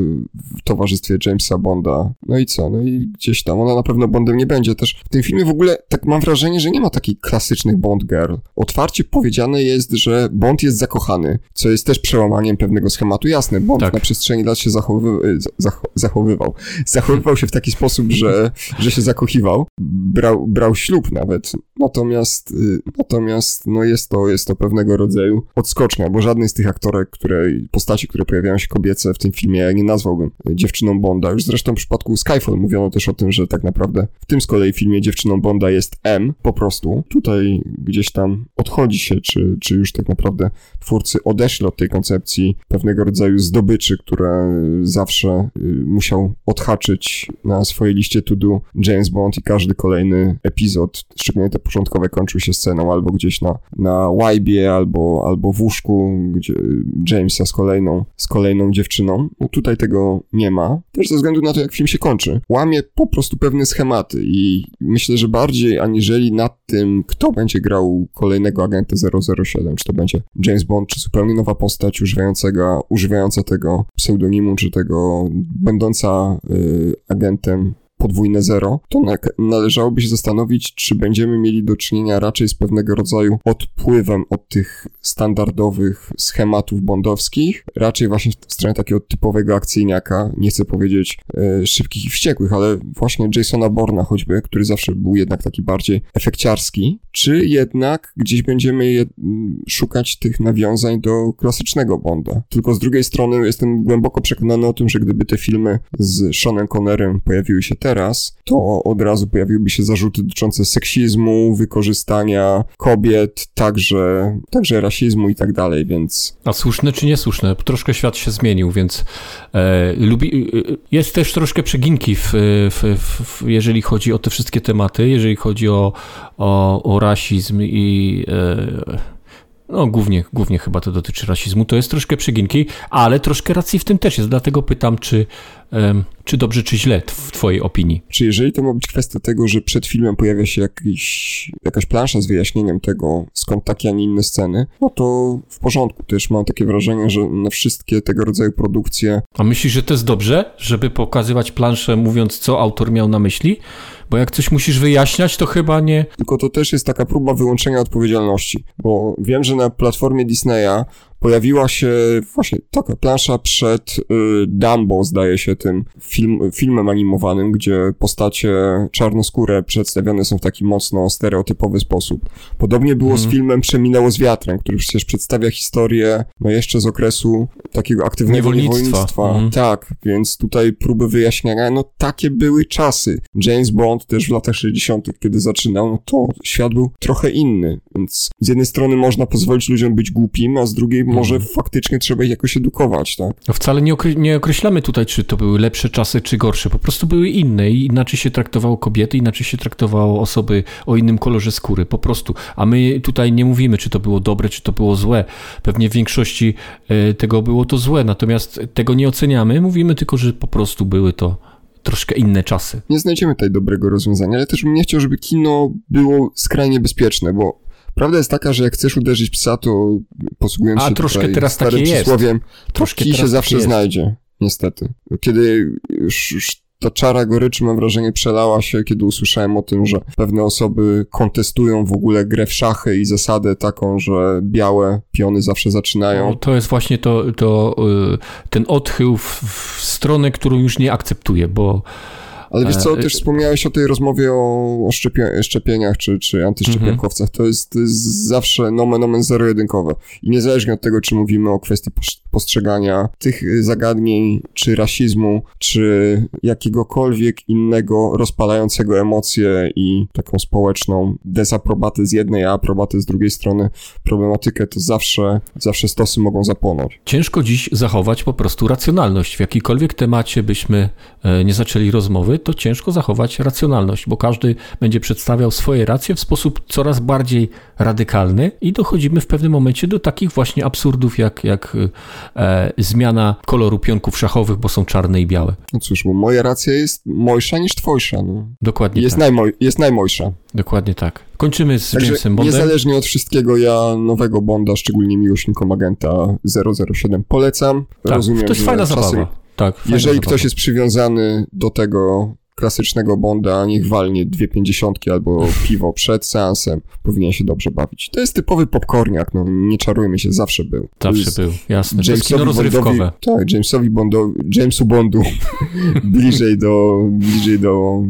w towarzystwie Jamesa Bonda. No i co? No i gdzieś tam. Ona na pewno Bondem nie będzie. Też w tym filmie w ogóle tak mam wrażenie, że nie ma takich klasycznych Bond girl. Otwarcie powiedziane jest, że Bond jest zakochany, co jest też przełamaniem pewnego schematu. Jasne, Bond Tak. na przestrzeni lat się zachowy, y, zach, zachowywał. Zachowywał się w taki sposób, że, że się zakochiwał. Brał, brał ślub nawet. Natomiast, y, natomiast no jest to, jest to pewnego rodzaju odskocznia, bo żadnej z tych aktorek, które, postaci, które pojawiają się kobiece w tym filmie, ja nie nazwałbym dziewczyną Bonda. Już zresztą w przypadku Skyfall mówiono też o tym, że tak naprawdę w tym z kolei filmie dziewczyną Bonda jest M po prostu. Tutaj gdzieś tam odchodzi się, czy, czy już tak naprawdę twórcy odeszli od tej koncepcji pewnego rodzaju zdobyczy, które zawsze y, musiał odhaczyć na swojej liście to do James Bond i każdy kolejny epizod, szczególnie te początkowe, kończył się sceną albo gdzieś na, na łajbie, albo, albo w łóżku, gdzie Jamesa z kolejną, z kolejną dziewczyną. No tutaj tego nie ma. Też ze względu na to, jak film się kończy. Łamie po prostu pewne schematy i myślę, że bardziej aniżeli nad tym, kto będzie grał kolejnego agenta 007, czy to będzie James Bond, czy zupełnie nowa postać używającego, używająca tego pseudonimu, czy tego będąca y, agentem podwójne zero, to na, należałoby się zastanowić, czy będziemy mieli do czynienia raczej z pewnego rodzaju odpływem od tych standardowych schematów bondowskich, raczej właśnie w stronę takiego typowego akcyjniaka, nie chcę powiedzieć e, szybkich i wściekłych, ale właśnie Jasona Borna choćby, który zawsze był jednak taki bardziej efekciarski, czy jednak gdzieś będziemy je, m, szukać tych nawiązań do klasycznego Bonda. Tylko z drugiej strony jestem głęboko przekonany o tym, że gdyby te filmy z Seanem Connerem pojawiły się teraz, teraz, to od razu pojawiłyby się zarzuty dotyczące seksizmu, wykorzystania kobiet, także, także rasizmu i tak dalej, więc... A słuszne czy niesłuszne? Troszkę świat się zmienił, więc e, lubi, e, jest też troszkę przeginki, w, w, w, jeżeli chodzi o te wszystkie tematy, jeżeli chodzi o, o, o rasizm i... E, no głównie, głównie chyba to dotyczy rasizmu, to jest troszkę przeginki, ale troszkę racji w tym też jest, dlatego pytam, czy, czy dobrze, czy źle w twojej opinii. Czy jeżeli to ma być kwestia tego, że przed filmem pojawia się jakiś, jakaś plansza z wyjaśnieniem tego, skąd takie, a nie inne sceny, no to w porządku. Też mam takie wrażenie, że na wszystkie tego rodzaju produkcje... A myślisz, że to jest dobrze, żeby pokazywać planszę mówiąc, co autor miał na myśli? Bo jak coś musisz wyjaśniać, to chyba nie. Tylko to też jest taka próba wyłączenia odpowiedzialności, bo wiem, że na platformie Disneya pojawiła się właśnie taka plansza przed y, Dumbo, zdaje się, tym film, filmem animowanym, gdzie postacie czarnoskóre przedstawione są w taki mocno stereotypowy sposób. Podobnie było z mhm. filmem Przeminęło z wiatrem, który przecież przedstawia historię, no jeszcze z okresu takiego aktywnego niewolnictwa. niewolnictwa. Mm. Tak, więc tutaj próby wyjaśniania, no takie były czasy. James Bond też w latach 60., kiedy zaczynał, no to świat był trochę inny, więc z jednej strony można pozwolić ludziom być głupim, a z drugiej może mhm. faktycznie trzeba ich jakoś edukować, tak? No wcale nie, okre nie określamy tutaj, czy to były lepsze czasy, czy gorsze. Po prostu były inne i inaczej się traktowało kobiety, inaczej się traktowało osoby o innym kolorze skóry. Po prostu. A my tutaj nie mówimy, czy to było dobre, czy to było złe. Pewnie w większości e, tego było to złe, natomiast tego nie oceniamy. Mówimy tylko, że po prostu były to troszkę inne czasy. Nie znajdziemy tutaj dobrego rozwiązania, ale też bym nie chciał, żeby kino było skrajnie bezpieczne, bo Prawda jest taka, że jak chcesz uderzyć psa, to posługując A, się troszkę teraz starym takie przysłowiem, troszkę się zawsze znajdzie. Niestety. Kiedy już, już ta czara goryczy, mam wrażenie, przelała się, kiedy usłyszałem o tym, że pewne osoby kontestują w ogóle grę w szachy i zasadę taką, że białe piony zawsze zaczynają. No, to jest właśnie to, to y, ten odchył w, w stronę, którą już nie akceptuję, bo ale wiesz co, e, też wspomniałeś o tej rozmowie o, o szczepieniach czy, czy antyszczepionkowcach. To jest, to jest zawsze nomen omen zero-jedynkowe. I niezależnie od tego, czy mówimy o kwestii postrzegania tych zagadnień, czy rasizmu, czy jakiegokolwiek innego rozpalającego emocje i taką społeczną dezaprobatę z jednej, a aprobatę z drugiej strony problematykę, to zawsze, zawsze stosy mogą zapłonąć. Ciężko dziś zachować po prostu racjonalność. W jakikolwiek temacie byśmy e, nie zaczęli rozmowy, to ciężko zachować racjonalność, bo każdy będzie przedstawiał swoje racje w sposób coraz bardziej radykalny i dochodzimy w pewnym momencie do takich właśnie absurdów, jak, jak e, zmiana koloru pionków szachowych, bo są czarne i białe. No cóż, bo moja racja jest mojsza niż twojsza. No. Dokładnie jest tak. Najmoj, jest najmojsza. Dokładnie tak. Kończymy z Także Jamesem Bondem. Niezależnie od wszystkiego, ja nowego Bonda, szczególnie miłośnikom agenta 007 polecam. Tak, Rozumiem, to jest fajna zabawa. Tak, Jeżeli ktoś jest przywiązany do tego klasycznego Bonda, niech walnie dwie pięćdziesiątki albo piwo przed seansem, powinien się dobrze bawić. To jest typowy popcorniak, no nie czarujmy się, zawsze był. Zawsze był, jasne. Jamesowi Bondowi, tak, Jamesowi Bondowi, Jamesu Bondu bliżej do, bliżej do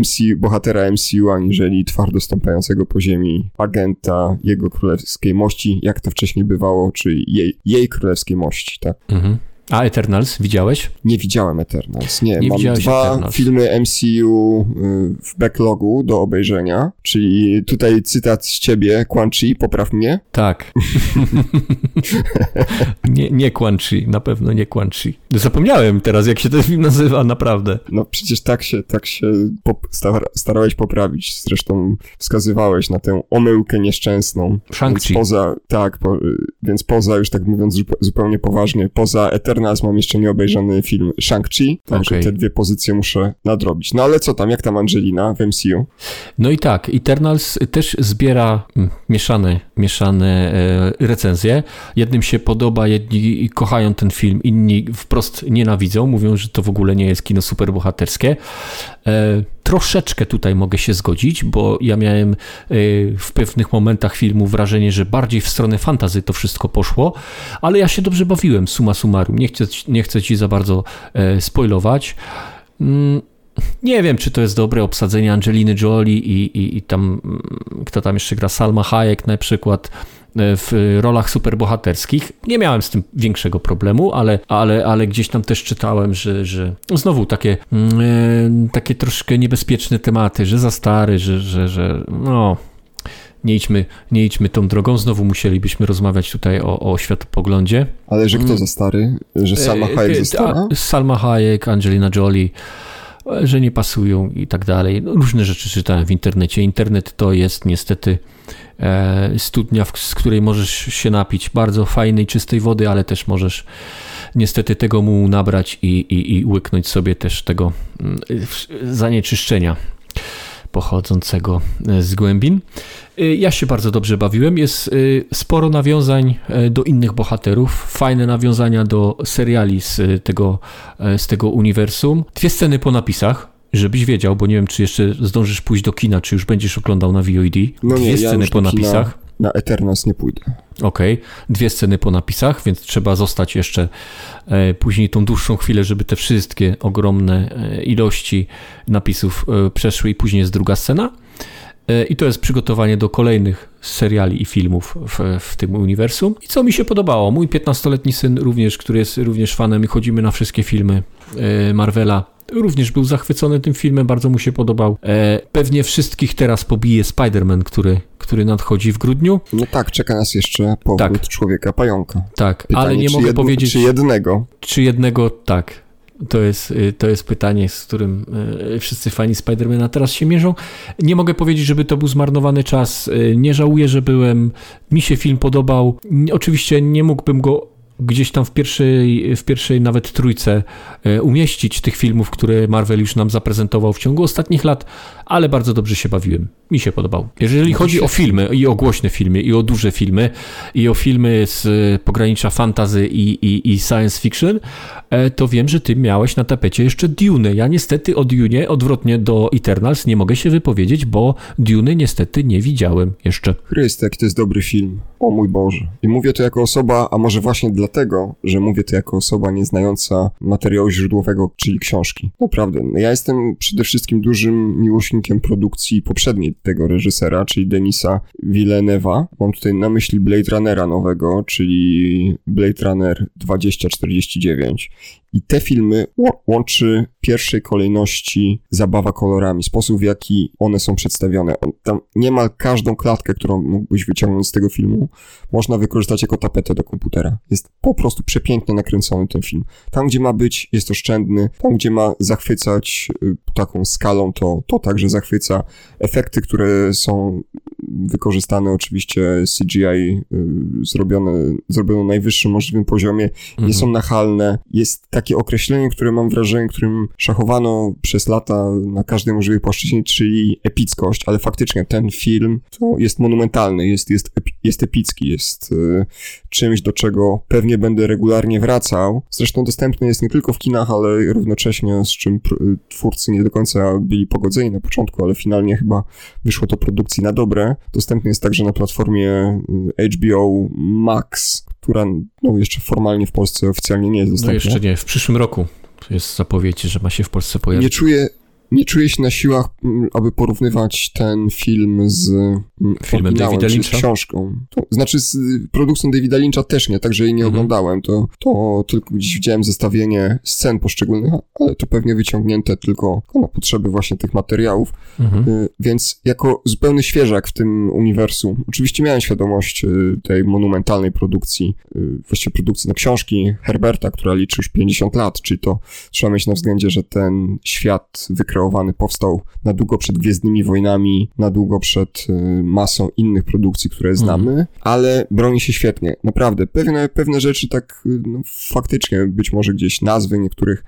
MC, bohatera MCU, aniżeli twardo stąpającego po ziemi agenta jego królewskiej mości, jak to wcześniej bywało, czy jej, jej królewskiej mości, tak? Mhm. A Eternals widziałeś? Nie widziałem Eternals. Nie, nie mam dwa Eternals. filmy MCU y, w backlogu do obejrzenia, czyli tutaj cytat z ciebie, Quan Chi, popraw mnie. Tak. nie, nie Quan Chi, na pewno nie Quan Chi. Zapomniałem teraz, jak się ten film nazywa, naprawdę. No przecież tak się, tak się star starałeś poprawić. Zresztą wskazywałeś na tę omyłkę nieszczęsną. Shang-Chi. Poza, tak, po, więc poza, już tak mówiąc zupełnie poważnie, poza Eternals Eternals mam jeszcze nieobejrzany film Shang-Chi, także okay. te dwie pozycje muszę nadrobić. No ale co tam, jak tam Angelina w MCU? No i tak, Eternals też zbiera mm, mieszane, mieszane e, recenzje. Jednym się podoba, jedni kochają ten film, inni wprost nienawidzą, mówią, że to w ogóle nie jest kino superbohaterskie. Troszeczkę tutaj mogę się zgodzić, bo ja miałem e, w pewnych momentach filmu wrażenie, że bardziej w stronę fantazy to wszystko poszło, ale ja się dobrze bawiłem, suma summarum. Nie chcę, nie chcę ci za bardzo e, spoilować. Mm, nie wiem, czy to jest dobre obsadzenie Angeliny Jolie i, i, i tam, mm, kto tam jeszcze gra, Salma Hayek na przykład w rolach superbohaterskich. Nie miałem z tym większego problemu, ale, ale, ale gdzieś tam też czytałem, że, że znowu takie, mm, takie troszkę niebezpieczne tematy, że za stary, że, że, że no nie idźmy, nie idźmy tą drogą. Znowu musielibyśmy rozmawiać tutaj o, o światopoglądzie. Ale że kto mm. za stary? Że Salma e, Hayek za stara? Salma Hayek, Angelina Jolie że nie pasują i tak dalej. No, różne rzeczy czytałem w internecie. Internet to jest niestety e, studnia, z której możesz się napić bardzo fajnej, czystej wody, ale też możesz niestety tego mu nabrać i, i, i łyknąć sobie też tego mm, zanieczyszczenia pochodzącego e, z głębin. E, ja się bardzo dobrze bawiłem. Jest e, sporo nawiązań do innych bohaterów, fajne nawiązania do seriali z tego, z tego uniwersum. Dwie sceny po napisach, żebyś wiedział, bo nie wiem, czy jeszcze zdążysz pójść do kina, czy już będziesz oglądał na VOD. No Dwie nie, sceny ja po napisach na Eternals nie pójdę. Okej, okay. dwie sceny po napisach, więc trzeba zostać jeszcze e, później tą dłuższą chwilę, żeby te wszystkie ogromne e, ilości napisów e, przeszły i później jest druga scena. I to jest przygotowanie do kolejnych seriali i filmów w, w tym uniwersum. I co mi się podobało? Mój 15-letni syn również, który jest również fanem i chodzimy na wszystkie filmy Marvela, również był zachwycony tym filmem, bardzo mu się podobał. E, pewnie wszystkich teraz pobije Spider-Man, który, który nadchodzi w grudniu. No tak, czeka nas jeszcze powrót tak. Człowieka Pająka. Tak, Pytanie, ale nie mogę jedno, powiedzieć... Czy jednego? Czy jednego, tak. To jest, y, to jest pytanie, z którym y, wszyscy fani Spidermana teraz się mierzą. Nie mogę powiedzieć, żeby to był zmarnowany czas. Y, nie żałuję, że byłem. Mi się film podobał. Oczywiście nie mógłbym go gdzieś tam w pierwszej, w pierwszej nawet trójce e, umieścić tych filmów, które Marvel już nam zaprezentował w ciągu ostatnich lat, ale bardzo dobrze się bawiłem. Mi się podobał. Jeżeli no chodzi o filmy i o głośne filmy i o duże filmy i o filmy z pogranicza fantasy i, i, i science fiction, e, to wiem, że ty miałeś na tapecie jeszcze Dune. Ja niestety o Dune, odwrotnie do Eternals, nie mogę się wypowiedzieć, bo Dune niestety nie widziałem jeszcze. Chryste, to jest dobry film. O mój Boże. I mówię to jako osoba, a może właśnie dlatego, że mówię to jako osoba nieznająca materiału źródłowego, czyli książki. Naprawdę. Ja jestem przede wszystkim dużym miłośnikiem produkcji poprzedniej tego reżysera, czyli Denisa Villeneuve'a. Mam tutaj na myśli Blade Runnera nowego, czyli Blade Runner 2049. I te filmy łączy w pierwszej kolejności zabawa kolorami, sposób w jaki one są przedstawione. Tam niemal każdą klatkę, którą mógłbyś wyciągnąć z tego filmu, można wykorzystać jako tapetę do komputera. Jest po prostu przepięknie nakręcony ten film. Tam, gdzie ma być, jest oszczędny. Tam, gdzie ma zachwycać y, taką skalą, to, to także zachwyca. Efekty, które są wykorzystane oczywiście CGI y, zrobione, zrobione na najwyższym możliwym poziomie, mhm. nie są nachalne. Jest takie określenie, które mam wrażenie, którym szachowano przez lata na każdej możliwej płaszczyźnie, czyli epickość, ale faktycznie ten film to jest monumentalny, jest, jest, jest epicki, jest y, czymś, do czego pewnie będę regularnie wracał. Zresztą dostępny jest nie tylko w kinach, ale równocześnie z czym twórcy nie do końca byli pogodzeni na początku, ale finalnie chyba wyszło to produkcji na dobre. Dostępny jest także na platformie y, HBO Max, która no, jeszcze formalnie w Polsce oficjalnie nie jest no dostępna. No jeszcze nie, w przyszłym roku jest zapowiedź, że ma się w Polsce pojawić. Nie czuję, nie czuję się na siłach, mm, aby porównywać ten film z mm, filmem Davida Lyncha. Książką. To, znaczy z produkcją Davida Lyncha też nie, także jej nie mhm. oglądałem. To, to tylko gdzieś widziałem zestawienie scen poszczególnych, ale to pewnie wyciągnięte tylko na potrzeby właśnie tych materiałów. Mhm. Y, więc jako zupełny świeżak w tym uniwersum, oczywiście miałem świadomość y, tej monumentalnej produkcji, y, właściwie produkcji na książki Herberta, która liczy już 50 lat, czyli to trzeba mieć na względzie, że ten świat wykreowany kreowany powstał na długo przed Gwiezdnymi Wojnami, na długo przed y, masą innych produkcji, które znamy, mm. ale broni się świetnie. Naprawdę, pewne, pewne rzeczy tak y, no, faktycznie, być może gdzieś nazwy niektórych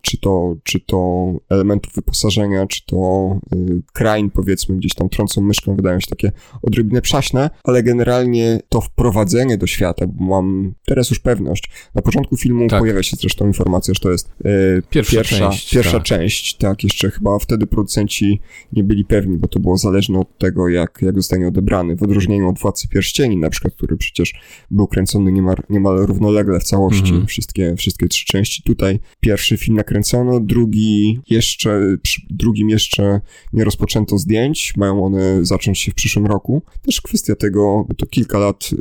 czy to, czy to elementów wyposażenia, czy to y, krain, powiedzmy, gdzieś tam trącą myszką, wydają się takie odrobinę przaśne, ale generalnie to wprowadzenie do świata, bo mam teraz już pewność. Na początku filmu tak. pojawia się zresztą informacja, że to jest y, pierwsza, pierwsza, część, pierwsza tak. część, tak, jeszcze chyba wtedy producenci nie byli pewni, bo to było zależne od tego, jak, jak zostanie odebrany, w odróżnieniu od Władcy Pierścieni, na przykład, który przecież był kręcony niemal, niemal równolegle w całości, -hmm. wszystkie, wszystkie trzy części. Tutaj pierwsza pierwszy film nakręcono, drugi jeszcze, przy drugim jeszcze nie rozpoczęto zdjęć, mają one zacząć się w przyszłym roku. Też kwestia tego, bo to kilka lat y,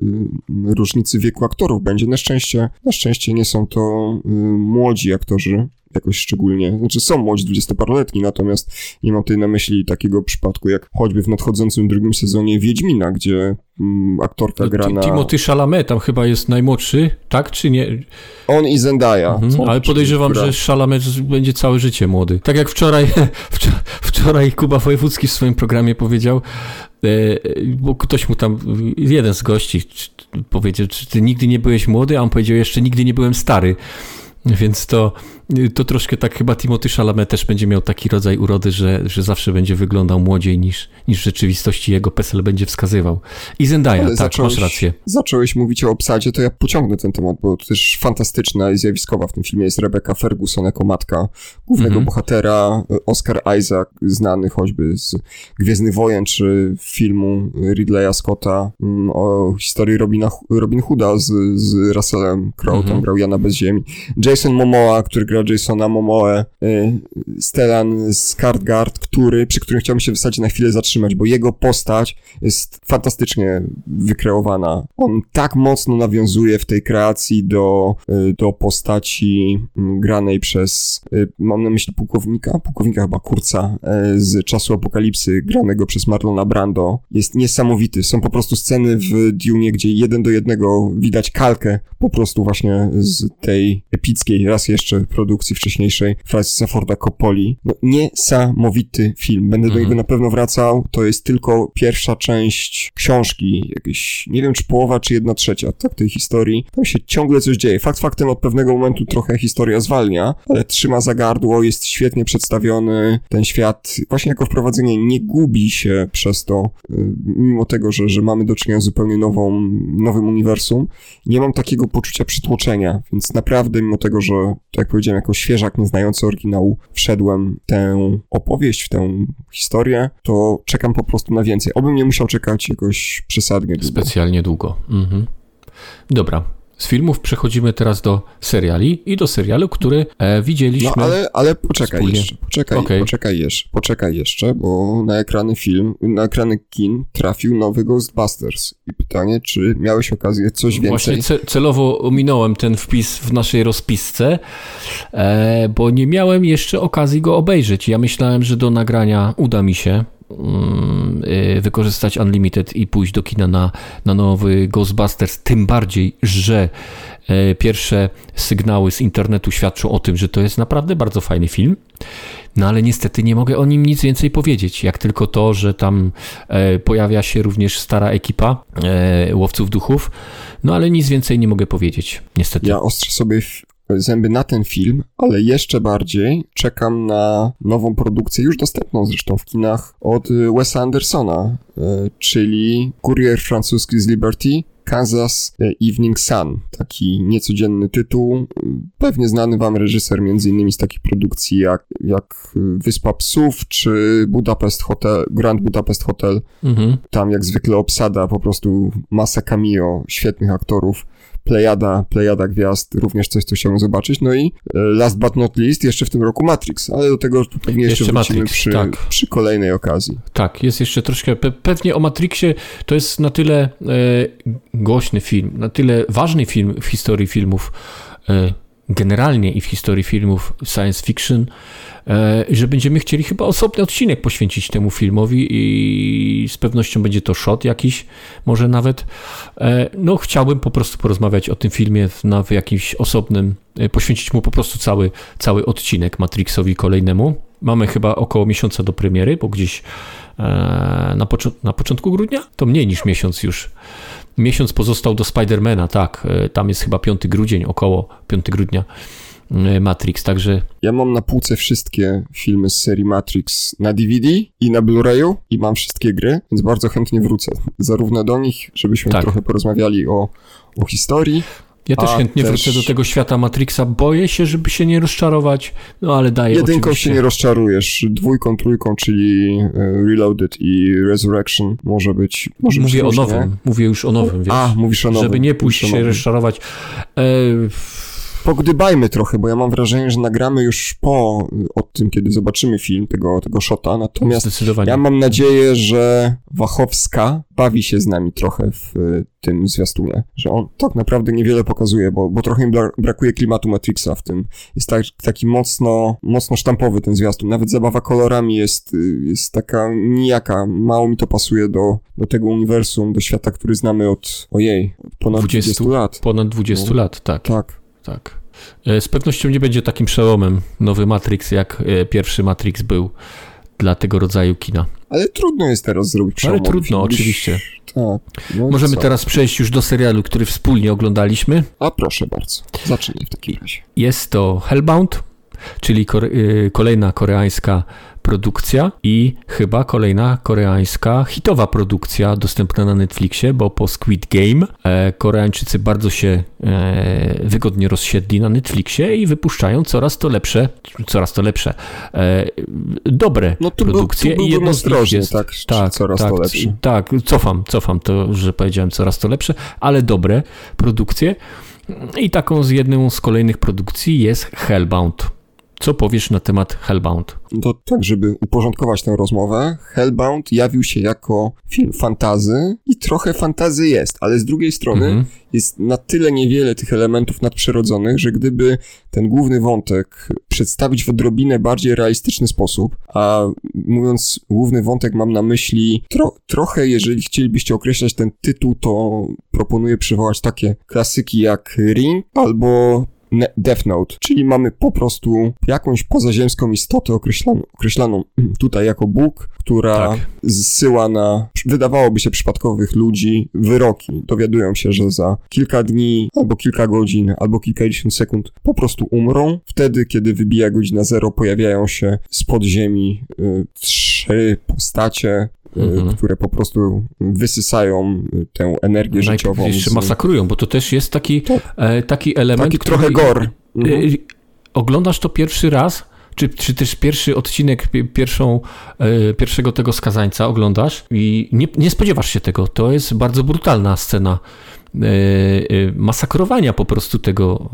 różnicy wieku aktorów będzie. Na szczęście, na szczęście nie są to y, młodzi aktorzy, jakoś szczególnie, znaczy są młodzi dwudziestoparoletni, natomiast nie mam tutaj na myśli takiego przypadku jak choćby w nadchodzącym drugim sezonie Wiedźmina, gdzie mm, aktorka gra na... Timothy Chalamet tam chyba jest najmłodszy, tak czy nie? On i Zendaya. Mhm, ale podejrzewam, że Chalamet będzie całe życie młody. Tak jak wczoraj, wczoraj Kuba Wojewódzki w swoim programie powiedział, e, bo ktoś mu tam, jeden z gości powiedział, czy ty nigdy nie byłeś młody, a on powiedział, jeszcze nigdy nie byłem stary. Więc to, to troszkę tak chyba Timothy Chalamet też będzie miał taki rodzaj urody, że, że zawsze będzie wyglądał młodziej niż, niż w rzeczywistości jego PESEL będzie wskazywał. I Zendaya, Ale tak, zacząłeś, masz rację. Zacząłeś mówić o obsadzie, to ja pociągnę ten temat, bo to też fantastyczna i zjawiskowa w tym filmie jest Rebecca Ferguson jako matka głównego -hmm. bohatera, Oscar Isaac, znany choćby z Gwiezdnych Wojen, czy filmu Ridleya Scotta mm, o historii Robina, Robin Hooda z, z Russellem Crowe, -hmm. tam mhm. grał Jana Bez Ziemi. Jason Momoa, który gra Jasona Momoe, y, Stellan Skarsgård, który, przy którym chciałbym się w zasadzie na chwilę zatrzymać, bo jego postać jest fantastycznie wykreowana. On tak mocno nawiązuje w tej kreacji do, y, do postaci mm, granej przez, y, mam na myśli pułkownika, pułkownika chyba Kurca z Czasu Apokalipsy, granego przez Marlona Brando. Jest niesamowity. Są po prostu sceny w Dune, gdzie jeden do jednego widać kalkę po prostu właśnie z tej epickiej, raz jeszcze produkcji wcześniejszej Francisa Forda Coppoli. No, niesamowity film. Będę mhm. do niego na pewno wracał. To jest tylko pierwsza część książki, jakieś, nie wiem czy połowa, czy jedna trzecia, tak, tej historii. Tam się ciągle coś dzieje. Fakt faktem od pewnego momentu trochę historia zwalnia, ale trzyma za gardło, jest świetnie przedstawiony. Ten świat, właśnie jako wprowadzenie, nie gubi się przez to, y, mimo tego, że, że mamy do czynienia z zupełnie nową, nowym uniwersum. Nie mam takiego poczucia przytłoczenia, więc naprawdę mimo tego, że, tak jak powiedziałem, jako świeżak nieznający oryginału wszedłem w tę opowieść, w tę historię, to czekam po prostu na więcej. Obym nie musiał czekać jakoś przesadnie. Specjalnie długo. Mhm. Dobra, z filmów przechodzimy teraz do seriali i do serialu, który e, widzieliśmy. No ale, ale poczekaj wspólnie. jeszcze, poczekaj, okay. poczekaj jeszcze, poczekaj jeszcze, bo na ekrany film, na ekrany kin trafił nowy Ghostbusters. I pytanie, czy miałeś okazję coś więcej? Właśnie ce celowo ominąłem ten wpis w naszej rozpisce, e, bo nie miałem jeszcze okazji go obejrzeć. Ja myślałem, że do nagrania uda mi się wykorzystać Unlimited i pójść do kina na, na nowy Ghostbusters, tym bardziej, że e, pierwsze sygnały z internetu świadczą o tym, że to jest naprawdę bardzo fajny film. No ale niestety nie mogę o nim nic więcej powiedzieć, jak tylko to, że tam e, pojawia się również stara ekipa e, łowców duchów. No ale nic więcej nie mogę powiedzieć, niestety. Ja ostrzę sobie zęby na ten film, ale jeszcze bardziej czekam na nową produkcję, już dostępną zresztą w kinach, od Wesa Andersona, e, czyli Kurier francuski z Liberty, Kansas Evening Sun, taki niecodzienny tytuł, pewnie znany wam reżyser między innymi z takich produkcji jak, jak Wyspa Psów czy Budapest Hotel, Grand Budapest Hotel. Mhm. Tam jak zwykle obsada po prostu masa cameo, świetnych aktorów plejada, plejada gwiazd, również coś, co chciałbym zobaczyć. No i e, last but not least, jeszcze w tym roku Matrix, ale do tego pewnie jeszcze, jeszcze wrócimy Matrix, przy, tak. przy kolejnej okazji. Tak, jest jeszcze troszkę, pe pewnie o Matrixie to jest na tyle e, głośny film, na tyle ważny film w historii filmów, e, generalnie i w historii filmów science fiction, E, że będziemy chcieli chyba osobny odcinek poświęcić temu filmowi i z pewnością będzie to shot jakiś, może nawet. E, no, chciałbym po prostu porozmawiać o tym filmie na jakimś osobnym, e, poświęcić mu po prostu cały, cały odcinek Matrixowi kolejnemu. Mamy chyba około miesiąca do premiery, bo gdzieś na, na początku grudnia? To mniej niż miesiąc już. Miesiąc pozostał do Spidermana, tak. Tam jest chyba 5 grudzień, około 5 grudnia. E, Matrix, także... Ja mam na półce wszystkie filmy z serii Matrix na DVD i na Blu-rayu i mam wszystkie gry, więc bardzo chętnie wrócę zarówno do nich, żebyśmy tak. trochę porozmawiali o, o historii, ja też chętnie też... wrócę do tego świata Matrixa. Boję się, żeby się nie rozczarować, no ale daję Jedynką oczywiście. się nie rozczarujesz. Dwójką, trójką, czyli e, Reloaded i Resurrection może być. Może Mówię być o nowym. Mówię już o nowym, wiesz. A, mówisz o nowym. Żeby nie pójść się rozczarować. E, pogdybajmy trochę, bo ja mam wrażenie, że nagramy już po od tym, kiedy zobaczymy film tego, tego shota, natomiast ja mam nadzieję, że Wachowska bawi się z nami trochę w tym zwiastunie, że on tak naprawdę niewiele pokazuje, bo, bo trochę mi brakuje klimatu Matrixa w tym. Jest tak, taki mocno, mocno sztampowy ten zwiastun, nawet zabawa kolorami jest, jest taka nijaka, mało mi to pasuje do, do tego uniwersum, do świata, który znamy od, ojej, ponad 20, 20 lat. Ponad 20 no, lat, tak. Tak. Tak. E, z pewnością nie będzie takim przełomem nowy Matrix, jak e, pierwszy Matrix był dla tego rodzaju kina. Ale trudno jest teraz zrobić przełom. Ale trudno, oczywiście. Tak. No Możemy co? teraz przejść już do serialu, który wspólnie oglądaliśmy. A proszę bardzo, zacznij w takim razie. Jest to Hellbound, czyli y, kolejna koreańska produkcja i chyba kolejna koreańska hitowa produkcja dostępna na Netflixie, bo po Squid Game e, Koreańczycy bardzo się e, wygodnie rozsiedli na Netflixie i wypuszczają coraz to lepsze, coraz to lepsze, e, dobre no, tu produkcje. Był, tu i nich jest, tak, tak, coraz tak, to lepsze. Tak, cofam, cofam to, że powiedziałem coraz to lepsze, ale dobre produkcje. I taką z jedną z kolejnych produkcji jest Hellbound. Co powiesz na temat Hellbound? To tak, żeby uporządkować tę rozmowę, Hellbound jawił się jako film fantazy i trochę fantazy jest, ale z drugiej strony mhm. jest na tyle niewiele tych elementów nadprzyrodzonych, że gdyby ten główny wątek przedstawić w odrobinę bardziej realistyczny sposób, a mówiąc główny wątek mam na myśli tro trochę, jeżeli chcielibyście określać ten tytuł, to proponuję przywołać takie klasyki jak Ring albo Death Note, czyli mamy po prostu jakąś pozaziemską istotę określaną, określaną tutaj jako Bóg, która tak. zsyła na, wydawałoby się, przypadkowych ludzi wyroki. Dowiadują się, że za kilka dni, albo kilka godzin, albo kilkadziesiąt sekund po prostu umrą. Wtedy, kiedy wybija godzina zero, pojawiają się z podziemi y, trzy postacie, mhm. które po prostu wysysają tę energię życiową. Z... masakrują, bo to też jest taki, tak. e, taki element. Taki który, trochę gor. Mhm. Oglądasz to pierwszy raz, czy, czy też pierwszy odcinek, pierwszą, e, pierwszego tego skazańca oglądasz i nie, nie spodziewasz się tego. To jest bardzo brutalna scena e, masakrowania po prostu tego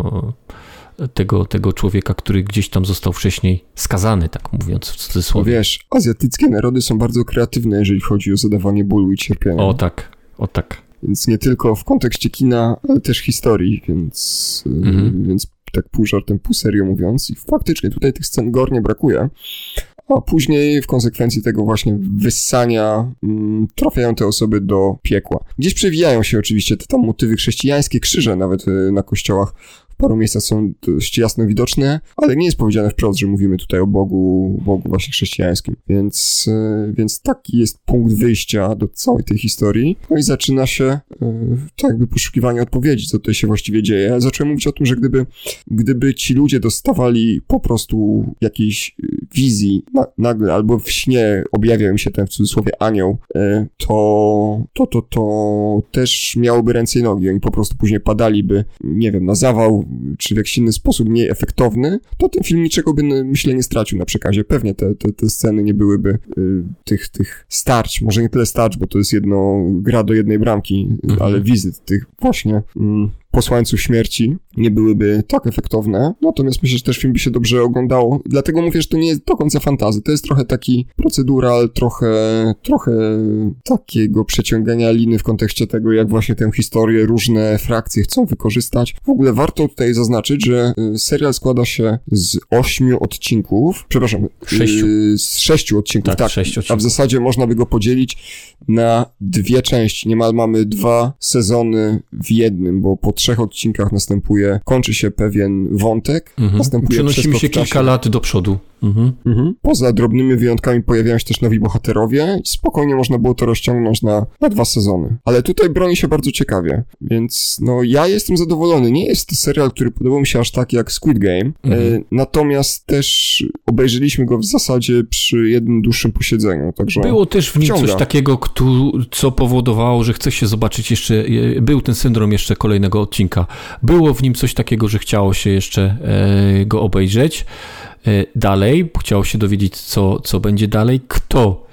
tego, tego człowieka, który gdzieś tam został wcześniej skazany, tak mówiąc w cudzysłowie. Wiesz, azjatyckie narody są bardzo kreatywne, jeżeli chodzi o zadawanie bólu i cierpienia. O tak, o tak. Więc nie tylko w kontekście kina, ale też historii, więc, mhm. więc tak pół żartem, pół serio mówiąc. I faktycznie tutaj tych scen gor nie brakuje. A później w konsekwencji tego właśnie wyssania mm, trafiają te osoby do piekła. Gdzieś przewijają się oczywiście te tam motywy chrześcijańskie, krzyże nawet y, na kościołach paru miejscach są dość jasno widoczne, ale nie jest powiedziane wprost, że mówimy tutaj o Bogu, Bogu właśnie chrześcijańskim. Więc, e, więc taki jest punkt wyjścia do całej tej historii. No i zaczyna się e, tak jakby poszukiwanie odpowiedzi, co tutaj się właściwie dzieje. Zacząłem mówić o tym, że gdyby, gdyby ci ludzie dostawali po prostu jakiejś e, wizji na, nagle, albo w śnie objawiał im się ten w cudzysłowie anioł, to, to, to, to też miałoby ręce i nogi. Oni po prostu później padaliby, nie wiem, na zawał czy w jakiś inny sposób mniej efektowny, to ten film niczego by, myślę, nie stracił na przekazie. Pewnie te, te, te sceny nie byłyby y, tych, tych starć, może nie tyle starć, bo to jest jedno gra do jednej bramki, mhm. ale wizyt tych właśnie y, posłańców śmierci nie byłyby tak efektowne. Natomiast myślę, że też film by się dobrze oglądało. Dlatego mówię, że to nie jest do końca fantazy. To jest trochę taki procedural, trochę, trochę takiego przeciągania liny w kontekście tego, jak właśnie tę historię różne frakcje chcą wykorzystać. W ogóle warto tutaj zaznaczyć, że y, serial składa się z ośmiu odcinków. Przepraszam, sześciu. Y, z sześciu odcinków, tak. tak. odcinków. A w zasadzie można by go podzielić na dwie części. Niemal mamy dwa sezony w jednym, bo po trzech odcinkach następuje, kończy się pewien wątek, mhm. następuje Przenosimy się kilka lat do przodu. Mhm. Mhm. Poza drobnymi wyjątkami pojawiają się też nowi bohaterowie i spokojnie można było to rozciągnąć na, na dwa sezony. Ale tutaj broni się bardzo ciekawie, więc no ja jestem zadowolony. Nie jest to serial, który podobał mi się aż tak jak Squid Game, e, mhm. natomiast też obejrzeliśmy go w zasadzie przy jednym dłuższym posiedzeniu, także... Było też w nim wciąga. coś takiego, co powodowało, że chce się zobaczyć jeszcze, e, był ten syndrom jeszcze kolejnego odcinka. Było w nim coś takiego, że chciało się jeszcze e, go obejrzeć. Dalej, chciało się dowiedzieć, co, co będzie dalej, kto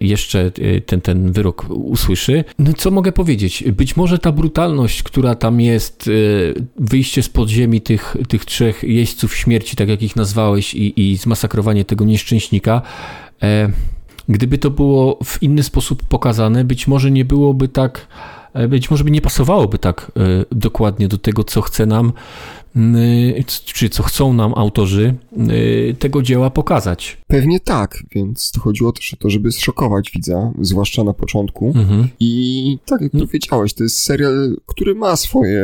jeszcze ten, ten wyrok usłyszy. No co mogę powiedzieć? Być może ta brutalność, która tam jest, wyjście z podziemi tych, tych trzech jeźdźców śmierci, tak jak ich nazwałeś, i, i zmasakrowanie tego nieszczęśnika, gdyby to było w inny sposób pokazane, być może nie byłoby tak E, być może by nie pasowałoby tak e, dokładnie do tego, co chce nam, czy co chcą nam autorzy tego dzieła pokazać. Pewnie tak, więc to chodziło też o to, żeby zszokować widza, zwłaszcza na początku. Mhm. I tak jak powiedziałeś, to jest serial, który ma swoje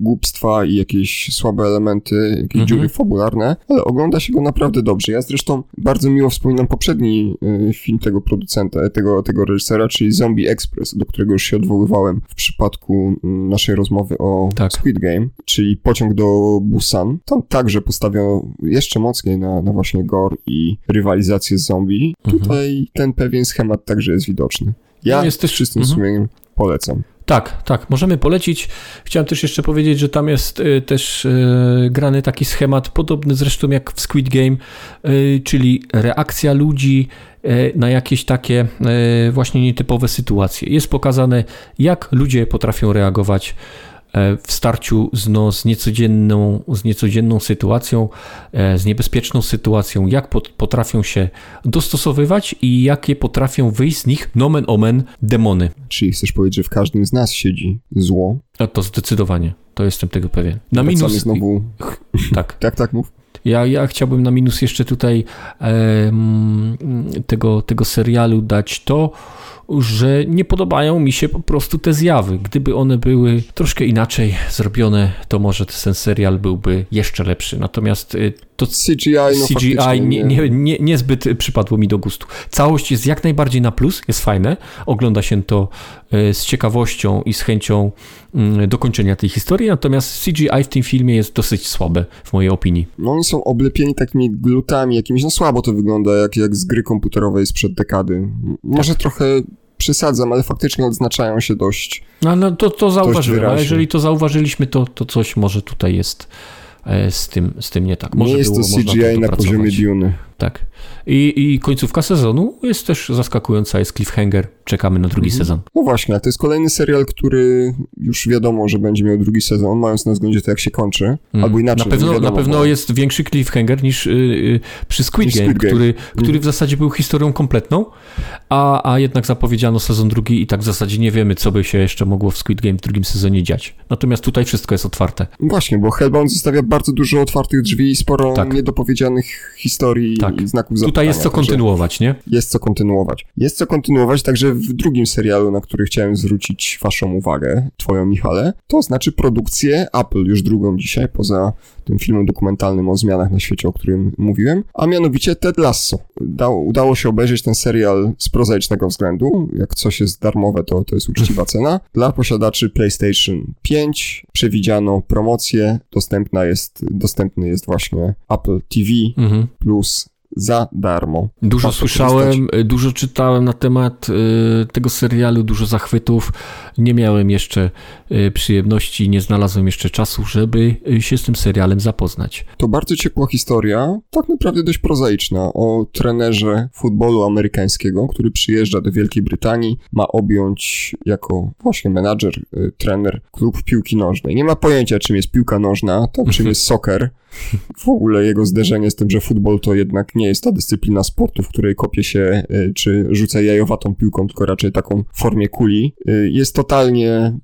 głupstwa i jakieś słabe elementy, jakieś mhm. dziury fabularne, ale ogląda się go naprawdę dobrze. Ja zresztą bardzo miło wspominam poprzedni y, film tego producenta, tego, tego reżysera, czyli Zombie Express, do którego już się odwoływałem w przypadku mm, naszej rozmowy o tak. Squid Game, czyli Pociąg do Busan. Tam także postawiono jeszcze mocniej na, na właśnie gore i rywalizację z zombie. Mhm. Tutaj ten pewien schemat także jest widoczny. Ja no jest też... czystym mhm. sumieniem polecam. Tak, tak, możemy polecić. Chciałem też jeszcze powiedzieć, że tam jest y, też y, grany taki schemat, podobny zresztą jak w Squid Game, y, czyli reakcja ludzi na jakieś takie właśnie nietypowe sytuacje. Jest pokazane, jak ludzie potrafią reagować w starciu z, no, z, niecodzienną, z niecodzienną sytuacją, e, z niebezpieczną sytuacją, jak potrafią się dostosowywać i jakie potrafią wyjść z nich nomen omen demony. Czyli chcesz powiedzieć, że w każdym z nas siedzi zło? A to zdecydowanie, to jestem tego pewien. Na minus... znowu... tak. tak, tak, mów. Ja, ja chciałbym na minus jeszcze tutaj e, tego, tego serialu dać to, że nie podobają mi się po prostu te zjawy. Gdyby one były troszkę inaczej zrobione, to może ten serial byłby jeszcze lepszy. Natomiast y, to CGI, no CGI nie, nie, nie, niezbyt przypadło mi do gustu. Całość jest jak najbardziej na plus, jest fajne. Ogląda się to y, z ciekawością i z chęcią mm, dokończenia tej historii, natomiast CGI w tym filmie jest dosyć słabe, w mojej opinii. No oni są oblepieni takimi glutami jakimiś, no słabo to wygląda, jak, jak z gry komputerowej sprzed dekady. Może tak. trochę przesadzam, ale faktycznie odznaczają się dość. No, no to, to zauważyłem, a jeżeli to zauważyliśmy, to, to coś może tutaj jest e, z tym, z tym nie tak. Może nie jest to CGI na poziomie Dune. Tak. I, I końcówka sezonu jest też zaskakująca, jest cliffhanger, czekamy na drugi mhm. sezon. No właśnie, to jest kolejny serial, który już wiadomo, że będzie miał drugi sezon, mając na względzie to, jak się kończy, mm. albo inaczej. Na pewno, wiadomo, na pewno bo... jest większy cliffhanger niż yy, przy Squid Game, Squid Game. który, który mm. w zasadzie był historią kompletną, a, a jednak zapowiedziano sezon drugi i tak w zasadzie nie wiemy, co by się jeszcze mogło w Squid Game w drugim sezonie dziać. Natomiast tutaj wszystko jest otwarte. Właśnie, bo Hellbound zostawia bardzo dużo otwartych drzwi i sporo tak. niedopowiedzianych historii tak. I znaków zapytania. Tutaj jest co kontynuować, nie? Jest co kontynuować. Jest co kontynuować, także w drugim serialu, na który chciałem zwrócić waszą uwagę, twoją Michale, to znaczy produkcję Apple, już drugą dzisiaj, poza tym filmem dokumentalnym o zmianach na świecie, o którym mówiłem, a mianowicie Ted Lasso. udało się obejrzeć ten serial z prozaicznego względu. Jak coś jest darmowe, to, to jest uczciwa cena. Dla posiadaczy PlayStation 5 przewidziano promocję. Dostępna jest, dostępny jest właśnie Apple TV mhm. plus za darmo. Dużo słyszałem, dużo czytałem na temat y, tego serialu, dużo zachwytów. Nie miałem jeszcze y, przyjemności, nie znalazłem jeszcze czasu, żeby y, się z tym serialem zapoznać. To bardzo ciepła historia, tak naprawdę dość prozaiczna, o trenerze futbolu amerykańskiego, który przyjeżdża do Wielkiej Brytanii, ma objąć jako właśnie menadżer, trener klub piłki nożnej. Nie ma pojęcia, czym jest piłka nożna, tak, czym jest soccer. W ogóle jego zderzenie z tym, że futbol to jednak nie jest ta dyscyplina sportu, w której kopie się e, czy rzuca jajowatą piłką, tylko raczej taką w formie kuli, e, jest totalnie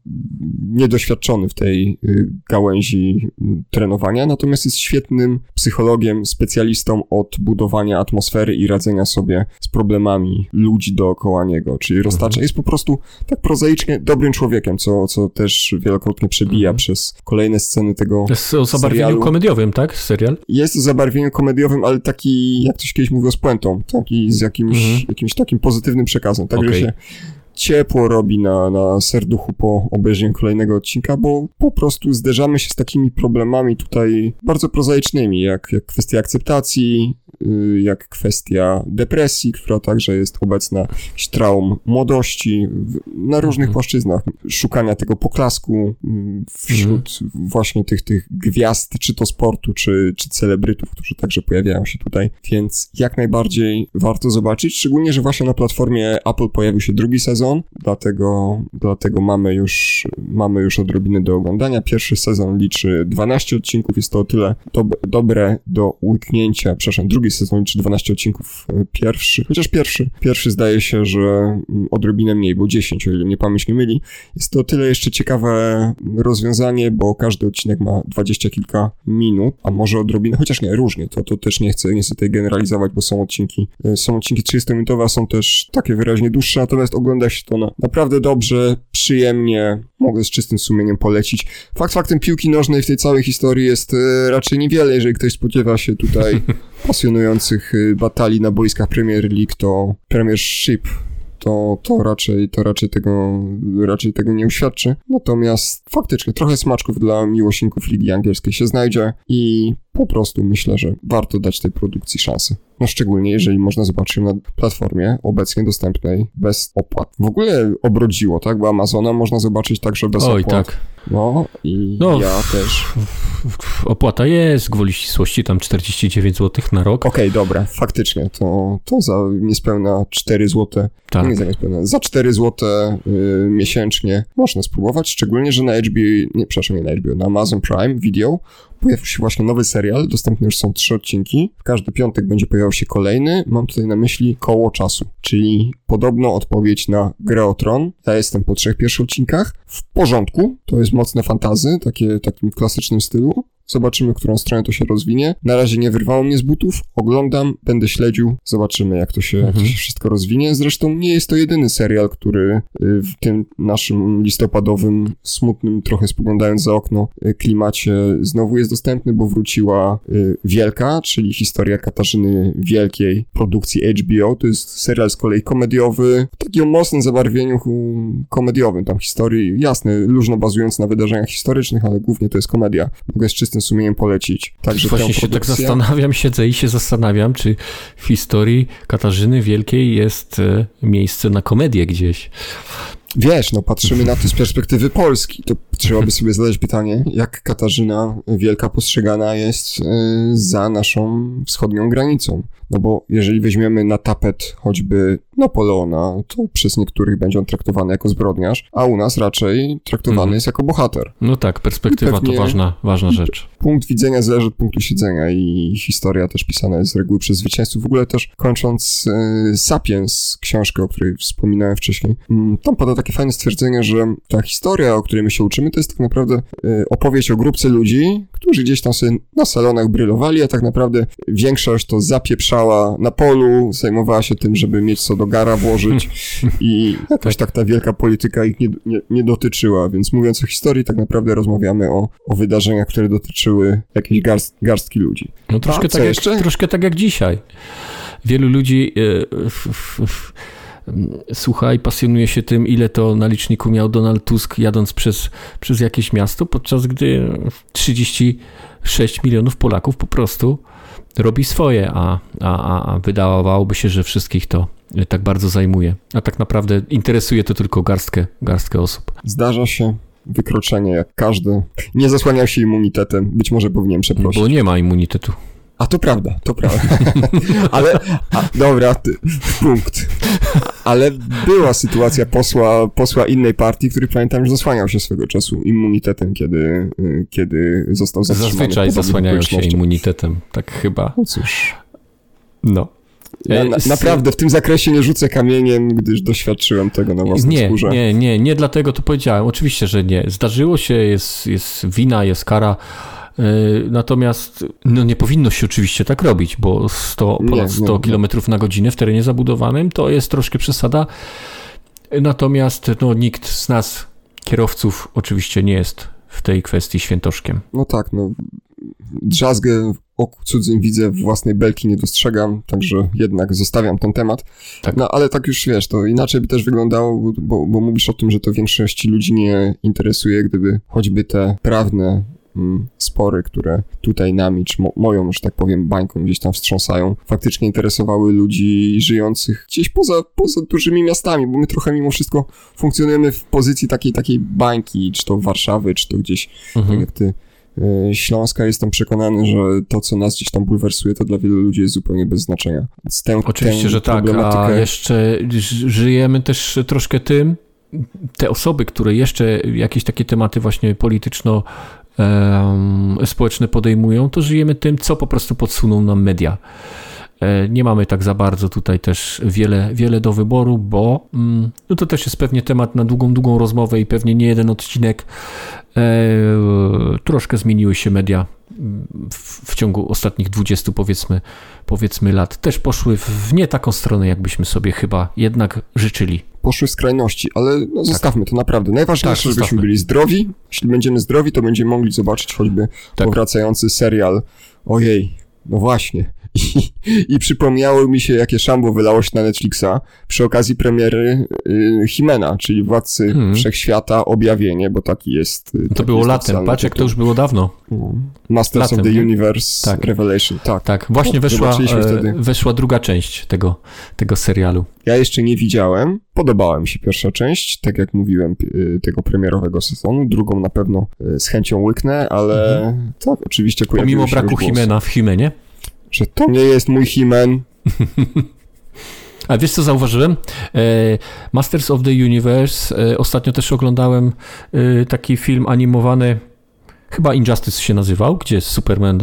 niedoświadczony w tej e, gałęzi trenowania, natomiast jest świetnym psychologiem, specjalistą od budowania atmosfery i radzenia sobie z problemami ludzi dookoła niego, czyli roztacza. Mhm. Jest po prostu tak prozaicznie dobrym człowiekiem, co, co też wielokrotnie przebija mhm. przez kolejne sceny tego Jest o zabarwieniu komediowym, tak? Serial? Jest o zabarwieniu komediowym, ale taki jak ktoś kiedyś mówił z puentą, taki z jakimś, mhm. jakimś takim pozytywnym przekazem. Także okay. się ciepło robi na, na serduchu po obejrzeniu kolejnego odcinka, bo po prostu zderzamy się z takimi problemami tutaj bardzo prozaicznymi, jak, jak kwestia akceptacji, y, jak kwestia depresji, która także jest obecna, jakiś traum młodości, na różnych mhm. płaszczyznach, szukania tego poklasku mm, wśród mhm. właśnie tych, tych gwiazd, czy to sportu, czy, czy celebrytów, którzy także pojawiają się tutaj, więc jak najbardziej warto zobaczyć, szczególnie, że właśnie na platformie Apple pojawił się drugi sezon, dlatego, dlatego mamy już, mamy już odrobinę do oglądania. Pierwszy sezon liczy 12 odcinków, jest to o tyle do, dobre do łyknięcia, przepraszam, drugi sezon liczy 12 odcinków, e, pierwszy, chociaż pierwszy, pierwszy zdaje się, że mm, odrobinę mniej, bo 10, o ile mnie pamięć nie myli. Jest to tyle jeszcze ciekawe rozwiązanie, bo każdy odcinek ma 20 kilka minut, a może odrobinę, chociaż nie, różnie, to, to też nie chcę, nie chcę tutaj generalizować, bo są odcinki, e, są odcinki 30-minutowe, a są też takie wyraźnie dłuższe, natomiast ogląda się to na, naprawdę dobrze, przyjemnie, mogę z czystym sumieniem polecić. Fakt faktem piłki nożnej w tej całej historii jest e, raczej niewiele, jeżeli ktoś spodziewa się tutaj pasjonujących e, batalii na boiskach Premier League, to Premiership to, to, raczej, to raczej, tego, raczej tego nie uświadczy. Natomiast faktycznie trochę smaczków dla miłośników Ligi Angielskiej się znajdzie i po prostu myślę, że warto dać tej produkcji szansę. No szczególnie jeżeli można zobaczyć ją na platformie obecnie dostępnej bez opłat. W ogóle obrodziło, tak? Bo Amazona można zobaczyć także bez Oj, opłat. tak. No i no, ja też. Opłata jest, gwoli ścisłości, tam 49 zł na rok. Okej, okay, dobra, faktycznie, to, to za niespełna 4 zł, tak. nie za niespełna, za 4 zł y, miesięcznie można spróbować, szczególnie, że na HBO, nie, przepraszam, nie na HBO, na Amazon Prime Video pojawił się właśnie nowy serial, dostępne już są trzy odcinki. W każdy piątek będzie pojawiał się kolejny. Mam tutaj na myśli Koło Czasu, czyli podobno odpowiedź na Grę o Tron. Ja jestem po trzech pierwszych odcinkach. W porządku, to jest mocne fantazy, takie, takim klasycznym stylu. Zobaczymy, którą stronę to się rozwinie. Na razie nie wyrwało mnie z butów. Oglądam, będę śledził. Zobaczymy, jak to się, mhm. jak to mhm. się wszystko rozwinie. Zresztą nie jest to jedyny serial, który y, w tym naszym listopadowym, smutnym, trochę spoglądając za okno, y, klimacie znowu jest dostępny, bo wróciła y, Wielka, czyli historia Katarzyny Wielkiej produkcji HBO. To jest serial z kolei komediowy, w takim mocnym zabarwieniu komediowym. Tam historii, jasne, luźno bazując na wydarzeniach historycznych, ale głównie to jest komedia. Mogę z czystym sumieniem polecić. Także Właśnie się tak zastanawiam, siedzę i się zastanawiam, czy w historii Katarzyny Wielkiej jest e, miejsce na komedię gdzieś. Wiesz, no patrzymy na to z perspektywy Polski, to trzeba by sobie zadać pytanie, jak Katarzyna Wielka postrzegana jest e, za naszą wschodnią granicą. No bo jeżeli weźmiemy na tapet choćby Napoleona, to przez niektórych będzie on traktowany jako zbrodniarz, a u nas raczej traktowany mm. jest jako bohater. No tak, perspektywa to ważna, ważna rzecz. Punkt widzenia zależy od punktu siedzenia i historia też pisana jest z reguły przez zwycięzców. W ogóle też kończąc e, Sapiens, książkę, o której wspominałem wcześniej, mm, tam pada takie fajne stwierdzenie, że ta historia, o której my się uczymy, to jest tak naprawdę e, opowieść o grupce ludzi, którzy gdzieś tam sobie na salonach brylowali, a tak naprawdę większość to zapieprzała na polu, zajmowała się tym, żeby mieć co do gara włożyć i jakaś tak ta wielka polityka ich nie, nie, nie dotyczyła, więc mówiąc o historii, tak naprawdę rozmawiamy o, o wydarzeniach, które dotyczyły jakiejś garst, garstki ludzi. No troszkę, tak jak, troszkę tak jak dzisiaj. Wielu ludzi... Yy, f, f, f, słucha i pasjonuje się tym, ile to na liczniku miał Donald Tusk jadąc przez, przez jakieś miasto, podczas gdy 36 milionów Polaków po prostu robi swoje, a, a, a wydawałoby się, że wszystkich to tak bardzo zajmuje. A tak naprawdę interesuje to tylko garstkę, garstkę osób. Zdarza się wykroczenie jak każdy. Nie zasłaniał się immunitetem, być może powinien przeprosić. Bo nie ma immunitetu. A to prawda, to prawda. Ale, a, dobra, ty, punkt. Ale była sytuacja posła, posła innej partii, który pamiętam, że zasłaniał się swego czasu immunitetem, kiedy, kiedy został zatrzymany. Zazwyczaj zasłaniają się immunitetem, tak chyba. No cóż. No. Ja na, naprawdę w tym zakresie nie rzucę kamieniem, gdyż doświadczyłem tego na własnej nie, skórze. Nie, nie, nie dlatego to powiedziałem. Oczywiście, że nie. Zdarzyło się, jest, jest wina, jest kara E, natomiast no nie powinno się oczywiście tak robić, bo 100, ponad 100 km na godzinę w terenie zabudowanym to jest troszkę przesada. Natomiast no, nikt z nas, kierowców, oczywiście nie jest w tej kwestii świętoszkiem. No tak, no drzazgę oku cudzym widzę, własnej belki nie dostrzegam, także jednak zostawiam ten temat. Tak. No ale tak już wiesz, to inaczej by też wyglądało, bo, bo mówisz o tym, że to większości ludzi nie interesuje, gdyby choćby te prawne spory, które tutaj nami, czy mo moją, że tak powiem, bańką gdzieś tam wstrząsają, faktycznie interesowały ludzi żyjących gdzieś poza, poza dużymi miastami, bo my trochę mimo wszystko funkcjonujemy w pozycji takiej, takiej bańki, czy to Warszawy, czy to gdzieś, mhm. tak jak ty E, Śląska jestem przekonany, że to, co nas gdzieś tam bulwersuje, to dla wielu ludzi jest zupełnie bez znaczenia. Tę, Oczywiście, tę że tak, a jeszcze żyjemy też troszkę tym, te osoby, które jeszcze jakieś takie tematy właśnie polityczno społeczne podejmują, to żyjemy tym, co po prostu podsuną nam media. E, nie mamy tak za bardzo tutaj też wiele, wiele do wyboru, bo mm, no to też jest pewnie temat na długą, długą rozmowę i pewnie nie jeden odcinek. E, troszkę zmieniły się media w, w, ciągu ostatnich 20 powiedzmy, powiedzmy lat. Też poszły w nie taką stronę, jakbyśmy sobie chyba jednak życzyli. Poszły w skrajności, ale no, tak. zostawmy tak. to naprawdę. Najważniejsze, tak, żebyśmy byli zdrowi. Jeśli będziemy zdrowi, to będziemy mogli zobaczyć choćby tak. powracający serial. Ojej, no właśnie i, i przypomniało mi się, jakie szambo wylało się na Netflixa przy okazji premiery y, Himena, czyli Władcy hmm. Wszechświata, Objawienie, bo taki jest... Y, to było jest latem, patrz jak to już było dawno. No. Masters latem, of the? Universe tak. Revelation, tak. Tak, właśnie weszła, e, weszła druga część tego, tego serialu. Ja jeszcze nie widziałem, podobała mi się pierwsza część, tak jak mówiłem, y, tego premierowego sezonu, drugą na pewno y, z chęcią łyknę, ale mhm. tak, oczywiście Pomimo braku Himena w Himenie? Że to nie jest mój He-Man. A wiesz co zauważyłem? E, Masters of the Universe. E, ostatnio też oglądałem e, taki film animowany. Chyba Injustice się nazywał, gdzie Superman,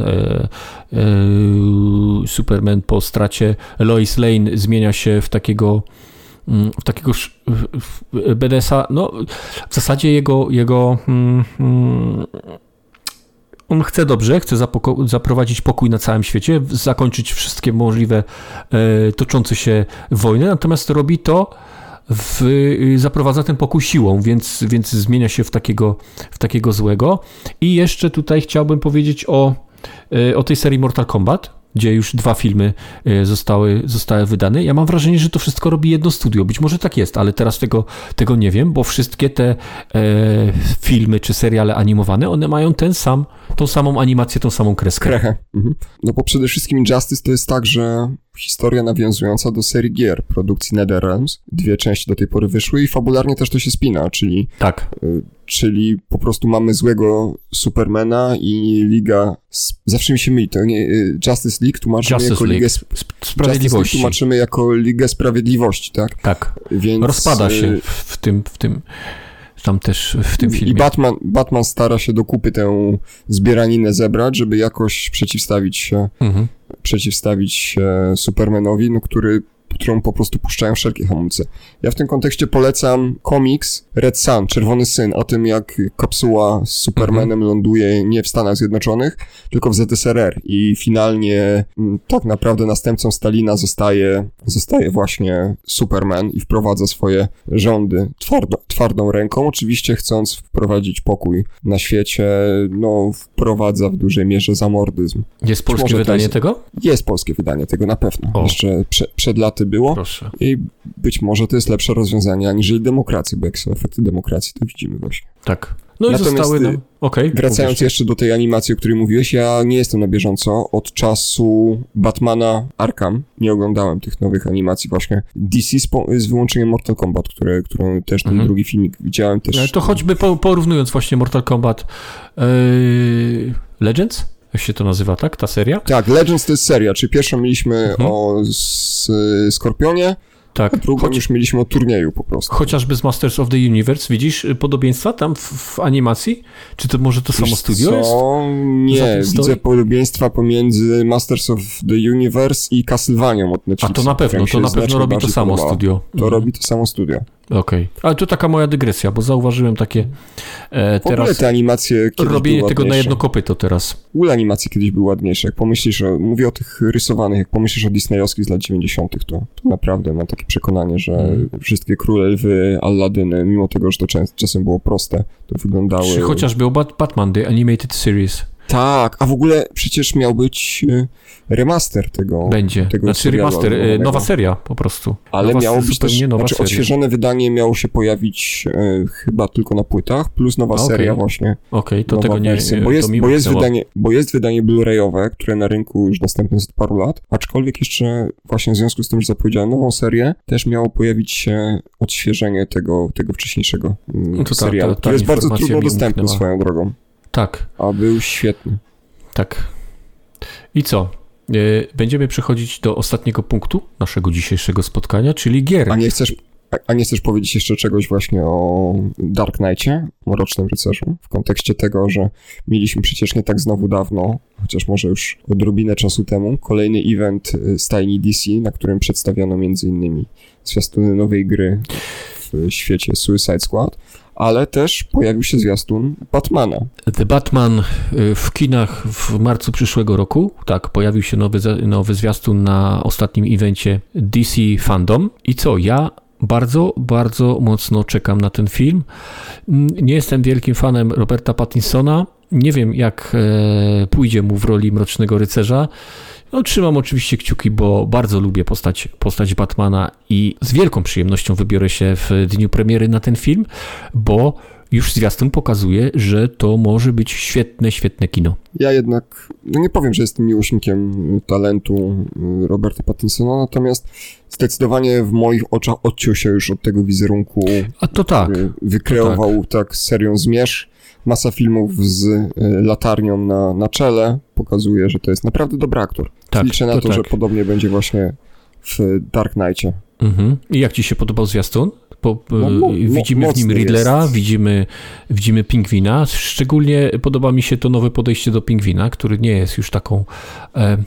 Superman po stracie Lois Lane zmienia się w takiego mm, w takiego BDS-a, no w zasadzie jego, jego mm, mm, on chce dobrze, chce zaprowadzić pokój na całym świecie, zakończyć wszystkie możliwe e, toczące się wojny, natomiast robi to w, zaprowadza ten pokój siłą, więc, więc zmienia się w takiego, w takiego złego. I jeszcze tutaj chciałbym powiedzieć o, e, o tej serii Mortal Kombat, gdzie już dwa filmy e, zostały, zostały wydane. Ja mam wrażenie, że to wszystko robi jedno studio. Być może tak jest, ale teraz tego, tego nie wiem, bo wszystkie te e, filmy czy seriale animowane, one mają ten sam, tą samą animację, tą samą kreskę. Krechę. Mhm. No bo przede wszystkim Injustice to jest tak, że historia nawiązująca do serii gier produkcji NetherRealms. Dwie części do tej pory wyszły i fabularnie też to się spina, czyli... Tak. Y, czyli po prostu mamy złego Supermana i Liga... Zawsze mi się myli, to nie... Y, Justice League tłumaczymy Justice jako League. Ligę... Sp Sprawiedliwości. Tłumaczymy jako Ligę Sprawiedliwości, tak? Tak. Więc... Rozpada się y, w tym... W tym tam też w tym filmie. I Batman, Batman stara się do kupy tę zbieraninę zebrać, żeby jakoś przeciwstawić się, mhm. przeciwstawić się Supermanowi, no, który którą po prostu puszczają wszelkie hamulce. Ja w tym kontekście polecam komiks Red Sun, Czerwony Syn, o tym jak kapsuła z Supermanem mhm. ląduje nie w Stanach Zjednoczonych, tylko w ZSRR i finalnie mm, tak naprawdę następcą Stalina zostaje, zostaje właśnie Superman i wprowadza swoje rządy twardo, twardą ręką, oczywiście chcąc wprowadzić pokój na świecie, no wprowadza w dużej mierze zamordyzm. Jest polskie wydanie jest, tego? Jest polskie wydanie tego, na pewno. O. Jeszcze prze, przed laty było. Proszę. I być może to jest lepsze rozwiązanie aniżeli demokracji, bo jak są efekty demokracji, to widzimy właśnie. Tak. No i Natomiast zostały nam... Okay, wracając mówisz. jeszcze do tej animacji, o której mówiłeś, ja nie jestem na bieżąco. Od czasu Batmana Arkham nie oglądałem tych nowych animacji właśnie. DC z, z wyłączeniem Mortal Kombat, które, którą też ten mhm. drugi filmik widziałem też. To choćby po, porównując właśnie Mortal Kombat yy, Legends? Jak się to nazywa, tak? Ta seria? Tak, Legends to jest seria, czyli pierwszą mieliśmy mhm. o Skorpionie, tak. Drugą Choć... już mieliśmy o turnieju po prostu. Chociażby z Masters of the Universe, widzisz podobieństwa tam w, w animacji? Czy to może to samo studio co? jest? Nie, widzę podobieństwa pomiędzy Masters of the Universe i Castlevania od Netflixa. A to na pewno, to na pewno robi to samo studio. To mhm. robi to samo studio. Okej. Okay. Ale to taka moja dygresja, bo zauważyłem takie e, teraz... W te animacje kiedyś Robienie tego na jedno kopyto teraz. W ogóle animacje kiedyś były ładniejsze. Jak pomyślisz, o, mówię o tych rysowanych, jak pomyślisz o Disneyowskich z lat 90., to, to naprawdę mam takie przekonanie, że hmm. wszystkie króle lwy, Aladyny, mimo tego, że to czas, czasem było proste, to wyglądały... Czy chociażby Batman, The Animated Series. Tak, a w ogóle przecież miał być e, remaster tego. Będzie. Tego znaczy remaster, e, animowanego. nowa seria po prostu. Ale nowa, miało być też, nowa znaczy seria. odświeżone wydanie miało się pojawić e, chyba tylko na płytach, plus nowa okej. seria właśnie. Okej, to nowa tego nie wersja, to bo jest, bo, jest wydanie, bo jest wydanie Blu-rayowe, które na rynku już dostępne jest od paru lat, aczkolwiek jeszcze właśnie w związku z tym, że zapowiedziałem nową serię, też miało pojawić się odświeżenie tego, tego wcześniejszego mm, No to ta- serialu, ta- ta który jest bardzo trudno umknęła. swoją drogą, Tak, a był świetny. tak. I co? E, Będziemy przechodzić do ostatniego punktu naszego dzisiejszego spotkania, czyli gier. A nie chcesz, a- nie chcesz powiedzieć jeszcze czegoś właśnie o Dark Knightie, Mrocznym Rycerzu, w kontekście tego, że mieliśmy przecież nie tak znowu dawno, chociaż może już odrobinę czasu temu, kolejny event y, stajni DC, na którym przedstawiono m.in. zwiastuny nowej gry w świecie Suicide Squad, ale też pojawił się zwiastun Batmana. The Batman y, w kinach w marcu przyszłego roku. Tak, pojawił się nowy, nowy zwiastun na ostatnim evencie DC Fandom. I co? Ja bardzo, bardzo mocno czekam na ten film. Mm, Nie jestem wielkim fanem Roberta Pattinsona. Nie wiem, jak e, pójdzie mu w roli Mrocznego Rycerza. No, trzymam oczywiście kciuki, bo bardzo lubię postać, postać Batmana i z wielką przyjemnością wybiorę się w dniu premiery na ten film, bo już zwiastun pokazuje, że to może być świetne, świetne kino. Ja jednak, no nie powiem, że jestem miłośnikiem y, talentu y, Roberta Pattinsona, natomiast zdecydowanie w moich oczach odciął się już od tego wizerunku A to tak. który wykreował tak. serią Zmierz. Masa filmów z y, latarnią na, na czele pokazuje, że to jest naprawdę dobry aktor. Tak, Liczę na to to, tak. że podobnie będzie właśnie w Dark Knightie. Mhm. I jak ci się podobał zwiastun? Po, No, e, mo- widzimy w nim Riddlera, jest. widzimy, widzimy Pingwina. Szczególnie podoba mi się to nowe podejście do Pingwina, który nie jest już taką e,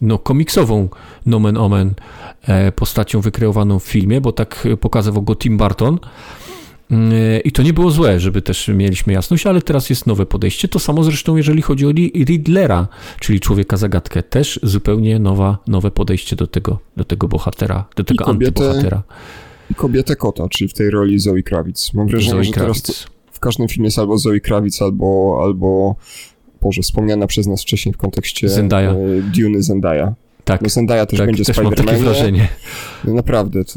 no, komiksową nomen omen e, postacią wykreowaną w filmie, bo tak pokazywał go Tim Burton. I to nie było złe, żeby też mieliśmy jasność, ale teraz jest nowe podejście. To samo zresztą, jeżeli chodzi o Ri- Riddlera, czyli człowieka zagadkę. Też zupełnie nowa, nowe podejście do tego, do tego bohatera, do tego kobietę- antybohatera. I kobietę kota, czyli w tej roli Zoe Kravitz. Mam wrażenie, Zoe że teraz Kravitz. w każdym filmie jest albo Zoe Kravitz, albo, albo Boże, wspomniana przez nas wcześniej w kontekście Zendaya. e, Duny Zendaya. Tak, No Zendaya też tak będzie też mam takie wrażenie. No Naprawdę, to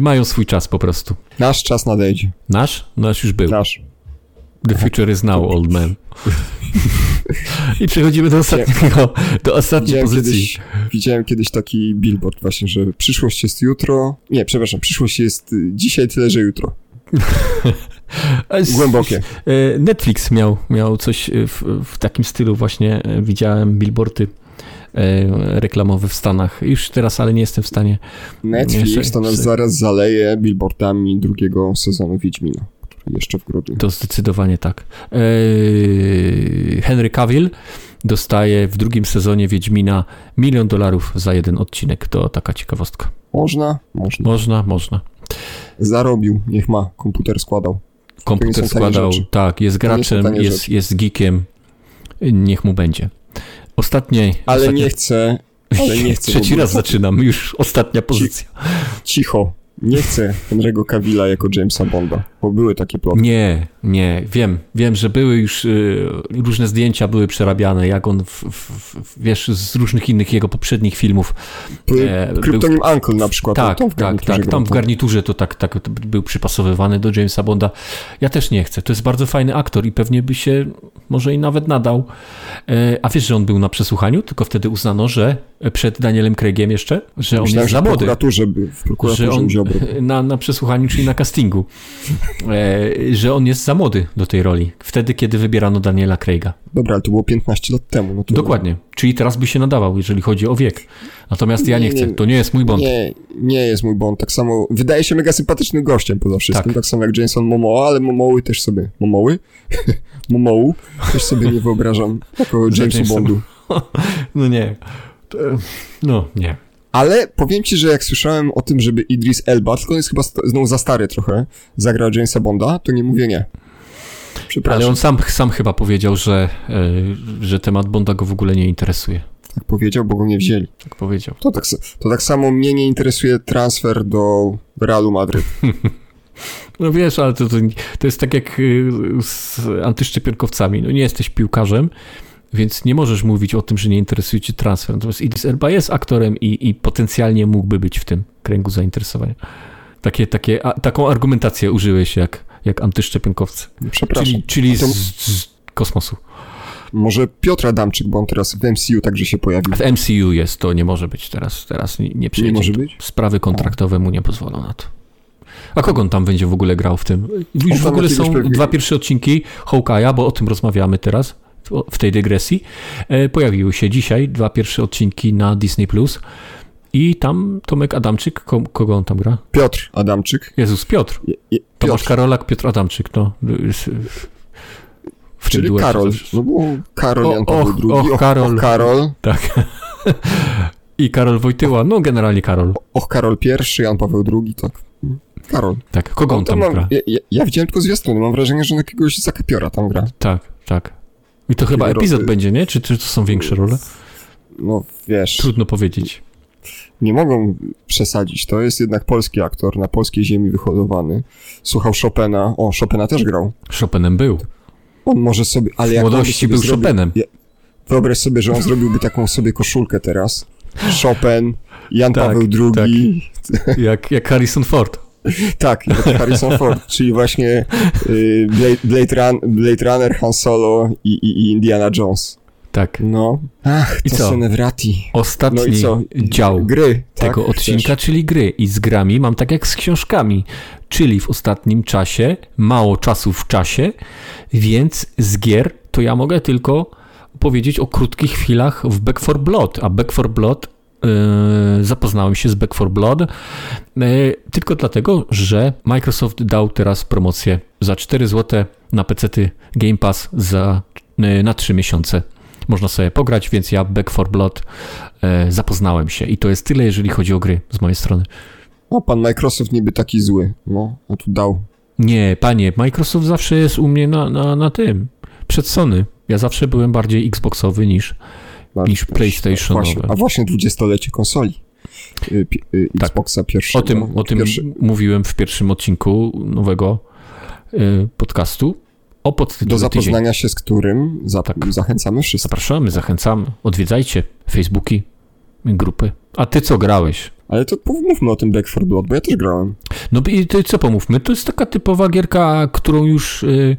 Mają swój czas po prostu. nasz czas nadejdzie. Nasz? Nasz już był. Nasz. The future is now, old man. I przechodzimy do ostatniego, do ostatniej Widziałem pozycji. kiedyś, widziałem kiedyś taki billboard właśnie, że przyszłość jest jutro. Nie, przepraszam, przyszłość jest y, dzisiaj tyle, że jutro. Głębokie. e, Netflix miał, miał coś w, w takim stylu właśnie. Widziałem billboardy e, reklamowe w Stanach. Już teraz, ale nie jestem w stanie. Netflix Jeszcze- to nas jeszcze- zaraz zaleje billboardami drugiego sezonu Wiedźmina, który jeszcze w grudniu. To zdecydowanie tak. E, Henry Cavill dostaje w drugim sezonie Wiedźmina milion dolarów za jeden odcinek. To taka ciekawostka. Można? Można. Można, można. Zarobił, niech ma, komputer składał. Komputer składał, tak, jest graczem, jest, jest geekiem. Niech mu będzie. Ostatniej. Ale ostatnia- nie chcę, ale nie chcę. Trzeci raz zaczynam, już ostatnia pozycja. Cicho. Nie chcę Henry'ego Cavilla jako Jamesa Bonda, bo były takie plotki. Nie, nie, wiem, wiem, że były już y, różne zdjęcia były przerabiane, jak on, w, w, w, wiesz, z różnych innych jego poprzednich filmów. E, był- Kryptonim Uncle na przykład. Tak, to w tak, garniturze tak, tam w garniturze to tak, tak był przypasowywany do Jamesa Bonda. Ja też nie chcę, to jest bardzo fajny aktor i pewnie by się może i nawet nadał. E, A wiesz, że on był na przesłuchaniu, tylko wtedy uznano, że przed Danielem Craigiem jeszcze, że on Myślałem, jest że za w młody. prokuraturze, by, w prokuraturze że on na, na przesłuchaniu, czyli na castingu, e, że on jest za młody do tej roli. Wtedy, kiedy wybierano Daniela Craiga. Dobra, ale to było 15 lat temu. No to Dokładnie. Czyli teraz by się nadawał, jeżeli chodzi o wiek. Natomiast ja nie Nie, chcę. To nie jest mój błąd. Nie, nie jest mój błąd. Tak samo, wydaje się mega sympatycznym gościem poza wszystkim. Tak. Tak, samo jak Jason Momoa, ale Momoły też sobie, Momoły? Momołu też sobie nie wyobrażam jako Jamesu. Bondu. No nie. No nie. Ale powiem ci, że jak słyszałem o tym, żeby Idris Elba, tylko on jest chyba znowu za stary trochę, zagrał Jamesa Bonda, to nie mówię nie. Przepraszam, Ale on sam, sam chyba powiedział, że, e, że temat Bonda go w ogóle nie interesuje. tak powiedział, bo go nie wzięli. Tak powiedział. To tak, to tak samo mnie nie interesuje transfer do Realu Madryt. No wiesz, ale to, to, to jest tak jak y, z antyszczepionkowcami. No nie jesteś piłkarzem, więc nie możesz mówić o tym, że nie interesuje cię transfer. Natomiast Idris Elba jest aktorem i, i potencjalnie mógłby być w tym kręgu zainteresowania. Takie, takie, a, taką argumentację użyłeś jak, jak antyszczepionkowcy. Przepraszam. Czyli, czyli z, z kosmosu. Może Piotr Adamczyk, bo on teraz w MCU także się pojawił. W MCU jest, to nie może być teraz. Teraz nie, nie przyjedzie. Nie może być? Sprawy kontraktowe mu nie pozwolą na to. A kogo on tam będzie w ogóle grał w tym? Już w ogóle są pewnie- dwa pierwsze odcinki Hawkeye'a, bo o tym rozmawiamy teraz, w- tej dygresji. E, Pojawiły się dzisiaj dwa pierwsze odcinki na Disney+. Plus I tam Tomek Adamczyk, ko- kogo on tam gra? Piotr Adamczyk. Jezus, Piotr. Je, je, Tomasz Piotr, Karolak, Piotr Adamczyk, no. W czyli duecie Karol. No Karol O, Jan Paweł och, II. och, Karol. Och, Karol. Tak. I Karol Wojtyła, no generalnie Karol. Och, Karol I, Jan Paweł II, tak. Karol. Tak, kogo on No to tam mam, gra? ja, ja, ja widziałem tylko zwiastuny, mam wrażenie, że jakiegoś zakapiora tam gra. Tak, tak. I to chyba epizod będzie, nie? Czy, czy to są większe role? No wiesz, Trudno powiedzieć. nie mogą przesadzić. To jest jednak polski aktor, na polskiej ziemi wyhodowany. Słuchał Chopina. O, Chopina też grał. Chopinem był. On może sobie, ale W jak by młodości był zrobił, Chopinem. Wyobraź sobie, że on zrobiłby taką sobie koszulkę teraz. Chopin, Jan Tak, Paweł II. Jak, jak Harrison Ford. Tak, Harrison Ford, czyli właśnie y, Blade, Blade, Run, Blade Runner, Han Solo i, i, i Indiana Jones. Tak. No. Ach, I to co? Senevrati. Ostatni No i co? dział Gry. Tak? tego odcinka, Chcesz? czyli gry. I z grami mam tak jak z książkami. Czyli w ostatnim czasie, mało czasu w czasie, więc z gier to ja mogę tylko powiedzieć o krótkich chwilach w Back 4 Blood. A Back 4 Blood zapoznałem się z Back 4 Blood yy, tylko dlatego, że Microsoft dał teraz promocję za 4 zł na PC Game Pass za, yy, na 3 miesiące. Można sobie pograć, więc ja Back 4 Blood zapoznałem się i to jest tyle, jeżeli chodzi o gry z mojej strony. O, pan Microsoft niby taki zły. No, a tu dał. Nie, panie, Microsoft zawsze jest u mnie na, na, na tym, przed Sony. Ja zawsze byłem bardziej Xboxowy niż, niż PlayStationowe. A właśnie dwudziestolecie konsoli. Y, y, Tak. Xboxa pierwszego. O tym, o tym Pierwszy, mówiłem w pierwszym odcinku nowego y, podcastu o podtytule do Tydzień. zapoznania się z którym za, Tak. zachęcamy wszystkich. Zapraszamy, zachęcamy, odwiedzajcie Facebooki, grupy. A ty co grałeś? Ale to pomówmy o tym Back 4 Blood, bo ja też grałem. No i to co pomówmy? To jest taka typowa gierka, którą już y,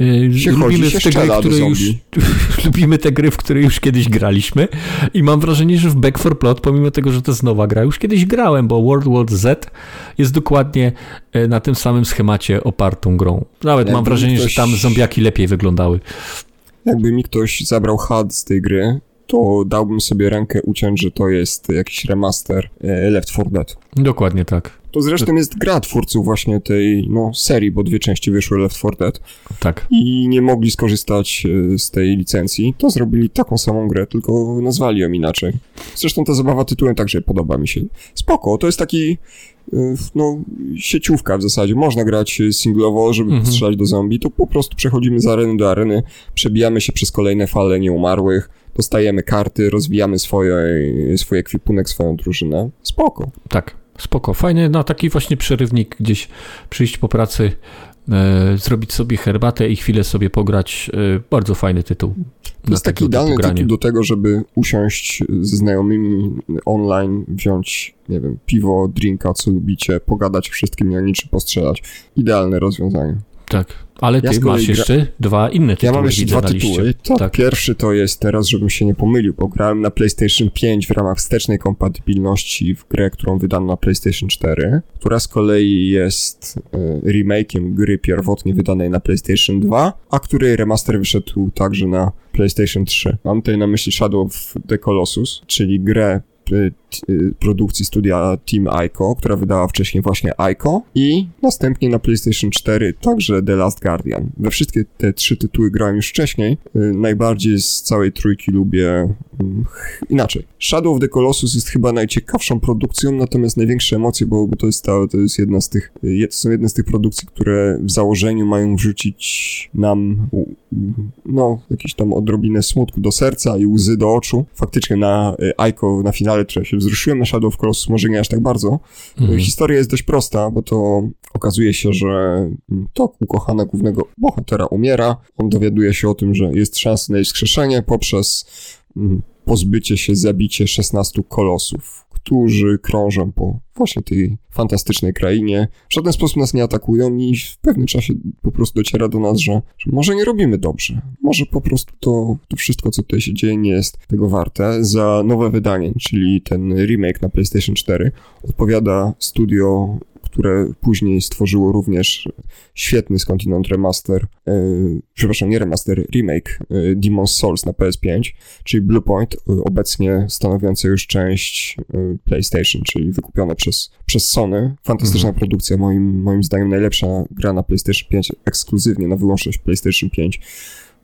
y, Się lubimy chodzi, się gry, które już lubimy te gry, w które już kiedyś graliśmy i mam wrażenie, że w Back 4 Blood, pomimo tego, że to jest nowa gra, już kiedyś grałem, bo World War Z jest dokładnie y, na tym samym schemacie opartą grą. Nawet mam Jakby wrażenie, ktoś- że tam zombiaki lepiej wyglądały. Jakby mi ktoś zabrał HUD z tej gry, to dałbym sobie rękę uciąć, że to jest jakiś remaster e, Left 4 Dead. Dokładnie tak. To zresztą jest gra twórców właśnie tej no, serii, bo dwie części wyszły Left 4 Dead Tak. i nie mogli skorzystać e, z tej licencji, to zrobili taką samą grę, tylko nazwali ją inaczej. Zresztą ta zabawa tytułem także podoba mi się. Spoko, to jest taki e, no, sieciówka w zasadzie. Można grać singlowo, żeby Mhm. strzelać do zombie, to po prostu przechodzimy z areny do areny, przebijamy się przez kolejne fale nieumarłych, dostajemy karty, rozwijamy swoje, swój ekwipunek, swoją drużynę. Spoko. Tak, spoko. Fajnie na taki właśnie przerywnik gdzieś przyjść po pracy, e, zrobić sobie herbatę i chwilę sobie pograć. E, bardzo fajny tytuł. To jest taki idealny tytuł do tego, żeby usiąść ze znajomymi online, wziąć, nie wiem, piwo, drinka, co lubicie, pogadać wszystkim o niczym postrzelać. Idealne rozwiązanie. Tak, ale ty Ja masz gra- jeszcze dwa inne tytuły. Ja mam jeszcze dwa tytuły. To Tak. Pierwszy to jest teraz, żebym się nie pomylił, bo grałem na PlayStation 5 w ramach wstecznej kompatybilności w grę, którą wydano na PlayStation 4, która z kolei jest e, remake'iem gry pierwotnie wydanej na PlayStation 2, a której remaster wyszedł także na PlayStation 3. Mam tutaj na myśli Shadow of the Colossus, czyli grę y, y, produkcji studia Team Ico, która wydała wcześniej właśnie Ico i następnie na PlayStation 4 także The Last Guardian. We wszystkie te trzy tytuły grałem już wcześniej. Y, Najbardziej z całej trójki lubię inaczej. Shadow of the Colossus jest chyba najciekawszą produkcją, natomiast największe emocje, bo, bo to jest ta, to jest jedna z tych, to są jedne z tych produkcji, które w założeniu mają wrzucić nam no, jakieś tam odrobinę smutku do serca i łzy do oczu. Faktycznie na y, Aiko, na finale, które się wzruszyłem, na Shadow of Colossus może nie aż tak bardzo. Mhm. Historia jest dość prosta, bo to okazuje się, że to ukochana głównego bohatera umiera. On dowiaduje się o tym, że jest szansa na jej wskrzeszenie poprzez mm, pozbycie się, zabicie 16 kolosów, którzy krążą po właśnie tej fantastycznej krainie. W żaden sposób nas nie atakują i w pewnym czasie po prostu dociera do nas, że, że może nie robimy dobrze. Może po prostu to, to wszystko, co tutaj się dzieje, nie jest tego warte. Za nowe wydanie, czyli ten remake na PlayStation 4, odpowiada studio które później stworzyło również świetny skądinąd remaster, e, przepraszam, nie remaster, remake e, Demon's Souls na PS5, czyli Bluepoint, e, obecnie stanowiące już część e, PlayStation, czyli wykupione przez, przez Sony. Fantastyczna mhm. produkcja, moim, moim zdaniem najlepsza gra na PlayStation 5, ekskluzywnie na wyłączność PlayStation 5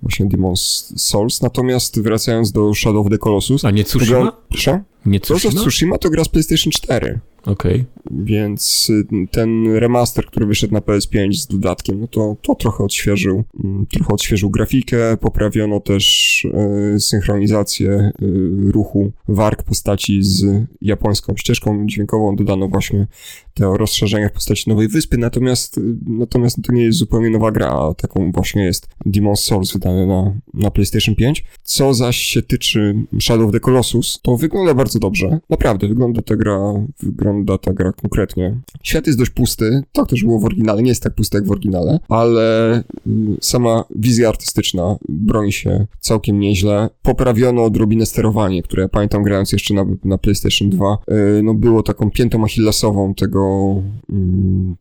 właśnie Demon's Souls. Natomiast wracając do Shadow of the Colossus... A nie Tsushima? Gra... Proszę? Nie Tsushima? Tsushima to gra z PlayStation 4. Okej. Okay. Więc y, ten remaster, który wyszedł na PS5 z dodatkiem, no to, to trochę odświeżył, mm, trochę odświeżył grafikę, poprawiono też y, synchronizację y, ruchu warg postaci z japońską ścieżką dźwiękową, dodano właśnie te rozszerzenia w postaci nowej wyspy, natomiast, natomiast to nie jest zupełnie nowa gra, a taką właśnie jest Demon's Souls wydany na, na PlayStation 5. Co zaś się tyczy Shadow of the Colossus, to wygląda bardzo dobrze. Naprawdę, wygląda ta gra, wygląda ta gra konkretnie. Świat jest dość pusty, tak też było w oryginale, nie jest tak pusty jak w oryginale, ale mm, sama wizja artystyczna broni się całkiem nieźle. Poprawiono odrobinę sterowanie, które pamiętam grając jeszcze na, na PlayStation 2, yy, no było taką piętą achillesową tego, yy,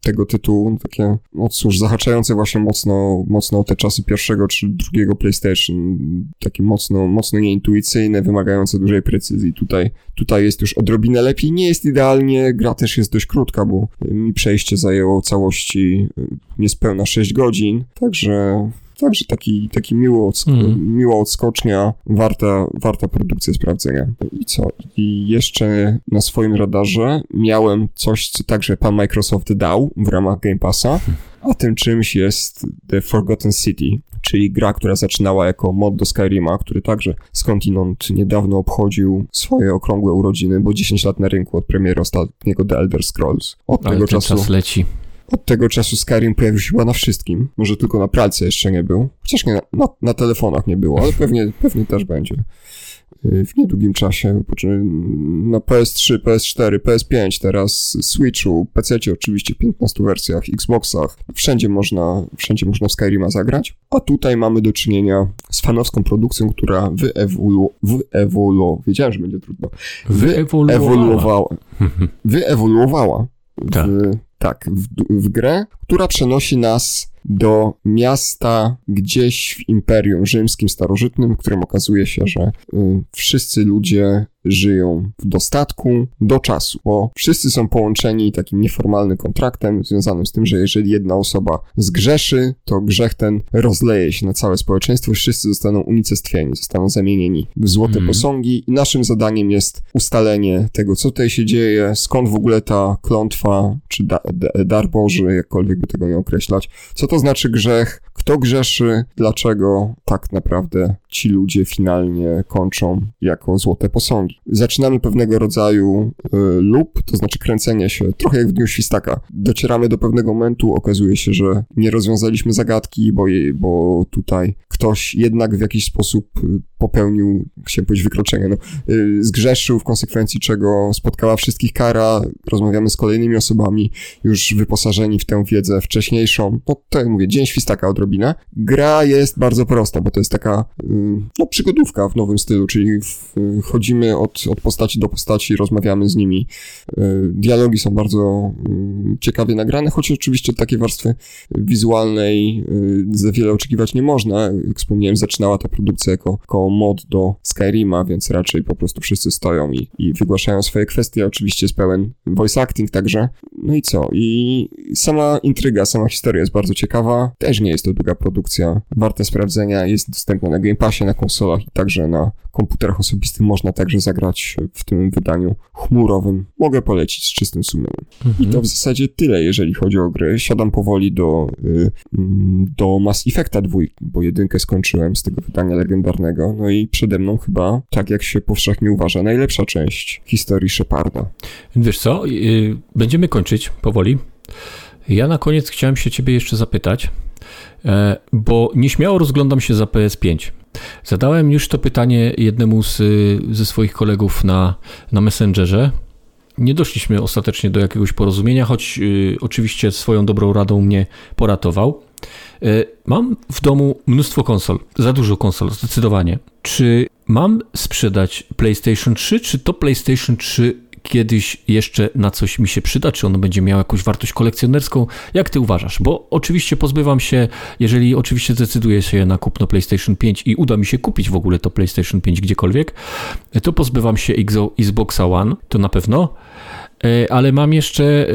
tego tytułu, takie, no cóż, zahaczające właśnie mocno, mocno te czasy pierwszego czy drugiego PlayStation, takie mocno, mocno nieintuicyjne, wymagające dużej precyzji. Tutaj, tutaj jest już odrobinę lepiej, nie jest idealnie, gra też jest dość krótka, bo mi przejście zajęło całości y, niespełna 6 godzin, także Także taki, taki miło, odsk mm. miła odskocznia, warta, warta produkcja sprawdzenia. I co? I jeszcze na swoim radarze miałem coś, co także pan Microsoft dał w ramach Game Passa, a tym czymś jest The Forgotten City, czyli gra, która zaczynała jako mod do Skyrima, który także skądinąd niedawno obchodził swoje okrągłe urodziny, bo 10 lat na rynku od premiery ostatniego The Elder Scrolls. Od Ale tego czasu czas leci. Od tego czasu Skyrim pojawił się chyba na wszystkim. Może tylko na pralce jeszcze nie był. Chociaż nie, na, na telefonach nie było, ale pewnie, pewnie też będzie. Y, w niedługim czasie, na PS3, PS4, PS5, teraz Switchu, PC oczywiście w 15 wersjach, Xboxach, wszędzie można, wszędzie można w Skyrima zagrać, a tutaj mamy do czynienia z fanowską produkcją, która wyewolu, wyewolu, wiedziałem, że będzie trudno, wyewoluowała, wyewoluowała. W, tak, tak w, w grę, która przenosi nas do miasta gdzieś w Imperium Rzymskim starożytnym, w którym okazuje się, że y, wszyscy ludzie żyją w dostatku do czasu, bo wszyscy są połączeni takim nieformalnym kontraktem związanym z tym, że jeżeli jedna osoba zgrzeszy, to grzech ten rozleje się na całe społeczeństwo, wszyscy zostaną unicestwieni, zostaną zamienieni w złote mm. posągi i naszym zadaniem jest ustalenie tego, co tutaj się dzieje, skąd w ogóle ta klątwa, czy da, da, dar Boży, jakkolwiek by tego nie określać, co to znaczy grzech, kto grzeszy, dlaczego tak naprawdę ci ludzie finalnie kończą jako złote posągi. Zaczynamy pewnego rodzaju y, lub, to znaczy kręcenie się, trochę jak w Dniu Świstaka. Docieramy do pewnego momentu, okazuje się, że nie rozwiązaliśmy zagadki, bo, je, bo tutaj ktoś jednak w jakiś sposób popełnił, chciałem powiedzieć wykroczenie, no, y, zgrzeszył, w konsekwencji czego spotkała wszystkich kara, rozmawiamy z kolejnymi osobami, już wyposażeni w tę wiedzę wcześniejszą. No to jak mówię, Dzień Świstaka odrobinę. Gra jest bardzo prosta, bo to jest taka no, przygodówka w nowym stylu, czyli chodzimy od, od postaci do postaci, rozmawiamy z nimi. Dialogi są bardzo ciekawie nagrane, choć oczywiście takiej warstwy wizualnej za wiele oczekiwać nie można. Jak wspomniałem, zaczynała ta produkcja jako, jako mod do Skyrima, więc raczej po prostu wszyscy stoją i, i wygłaszają swoje kwestie. Oczywiście jest pełen voice acting także. No i co? I sama intryga, sama historia jest bardzo ciekawa. Też nie jest to długa produkcja, warta sprawdzenia. Jest dostępna na Game Passie, na konsolach i także na komputerach osobistych. Można także zagrać w tym wydaniu chmurowym. Mogę polecić z czystym sumieniem. Mhm. I to w zasadzie tyle, jeżeli chodzi o gry. Siadam powoli do, y, mm, do Mass Effecta 2, bo jedynkę skończyłem z tego wydania legendarnego. No i przede mną chyba, tak jak się powszechnie uważa, najlepsza część historii Sheparda. Wiesz co, y, będziemy kończyć powoli. Ja na koniec chciałem się ciebie jeszcze zapytać, e, bo nieśmiało rozglądam się za PS5. Zadałem już to pytanie jednemu z, ze swoich kolegów na, na Messengerze. Nie doszliśmy ostatecznie do jakiegoś porozumienia, choć y, oczywiście swoją dobrą radą mnie poratował. Y, mam w domu mnóstwo konsol, za dużo konsol, zdecydowanie. Czy mam sprzedać PlayStation 3, czy to PlayStation 3 kiedyś jeszcze na coś mi się przyda, czy ono będzie miało jakąś wartość kolekcjonerską. Jak ty uważasz? Bo oczywiście pozbywam się, jeżeli oczywiście zdecyduję się na kupno PlayStation 5 i uda mi się kupić w ogóle to PlayStation 5 gdziekolwiek, to pozbywam się Xboxa One, to na pewno, ale mam jeszcze e,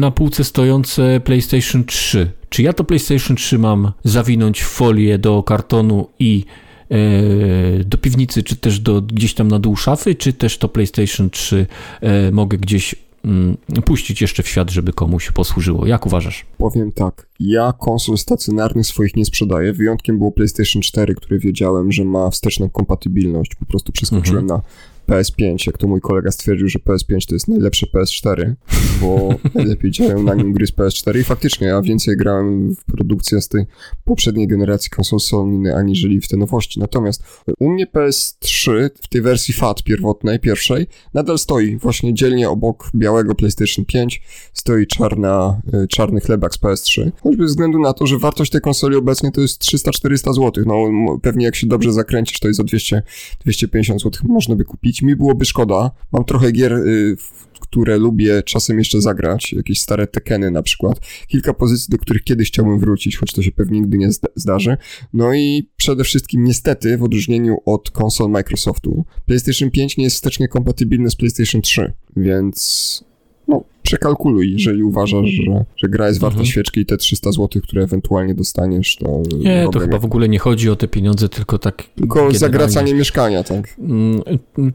na półce stojące PlayStation 3. Czy ja to PlayStation 3 mam zawinąć w folię do kartonu i E, do piwnicy, czy też do gdzieś tam na dół szafy, czy też to PlayStation 3 e, mogę gdzieś mm, puścić jeszcze w świat, żeby komuś posłużyło. Jak uważasz? Powiem tak, ja konsol stacjonarnych swoich nie sprzedaję, wyjątkiem było PlayStation 4, które wiedziałem, że ma wsteczną kompatybilność, po prostu przeskoczyłem mhm. na PS5, jak to mój kolega stwierdził, że PS5 to jest najlepsze PS4, bo najlepiej działają na nim gry z PS4 i faktycznie ja więcej grałem w produkcję z tej poprzedniej generacji konsol Sony aniżeli w te nowości. Natomiast u mnie PS3 w tej wersji FAT pierwotnej, pierwszej, nadal stoi właśnie dzielnie obok białego PlayStation 5 stoi czarna, y, czarny chlebak z PS3, choćby ze względu na to, że wartość tej konsoli obecnie to jest 300-400 zł. No pewnie jak się dobrze zakręcisz, to jest za 200, 250 zł można by kupić mi byłoby szkoda. Mam trochę gier, y, które lubię czasem jeszcze zagrać, jakieś stare Tekeny na przykład. Kilka pozycji, do których kiedyś chciałbym wrócić, choć to się pewnie nigdy nie zdarzy. No i przede wszystkim niestety, w odróżnieniu od konsol Microsoftu, PlayStation 5 nie jest wstecznie kompatybilny z PlayStation 3, więc no, przekalkuluj, jeżeli uważasz, że, że gra jest warta mhm. świeczki i te 300 zł, które ewentualnie dostaniesz, to... Nie, to chyba w ogóle nie chodzi o te pieniądze, tylko tak... Tylko generalnie... zagracanie mieszkania, tak? Mm,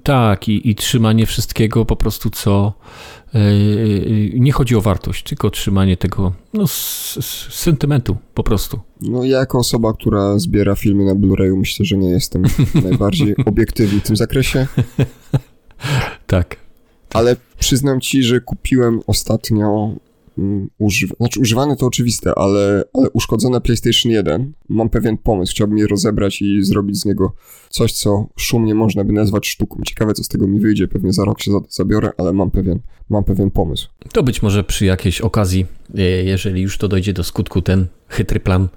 tak, i, i trzymanie wszystkiego po prostu, co... Yy, nie chodzi o wartość, tylko trzymanie tego no, z, z sentymentu po prostu. No ja jako osoba, która zbiera filmy na Blu-rayu, myślę, że nie jestem najbardziej obiektywny w tym zakresie. tak. Ale przyznam ci, że kupiłem ostatnio um, używa, znaczy używane to oczywiste, ale, ale uszkodzone PlayStation 1. Mam pewien pomysł, chciałbym je rozebrać i zrobić z niego coś, co szumnie można by nazwać sztuką. Ciekawe, co z tego mi wyjdzie, pewnie za rok się za to zabiorę, ale mam pewien, mam pewien pomysł. To być może przy jakiejś okazji, e, jeżeli już to dojdzie do skutku, ten chytry plan,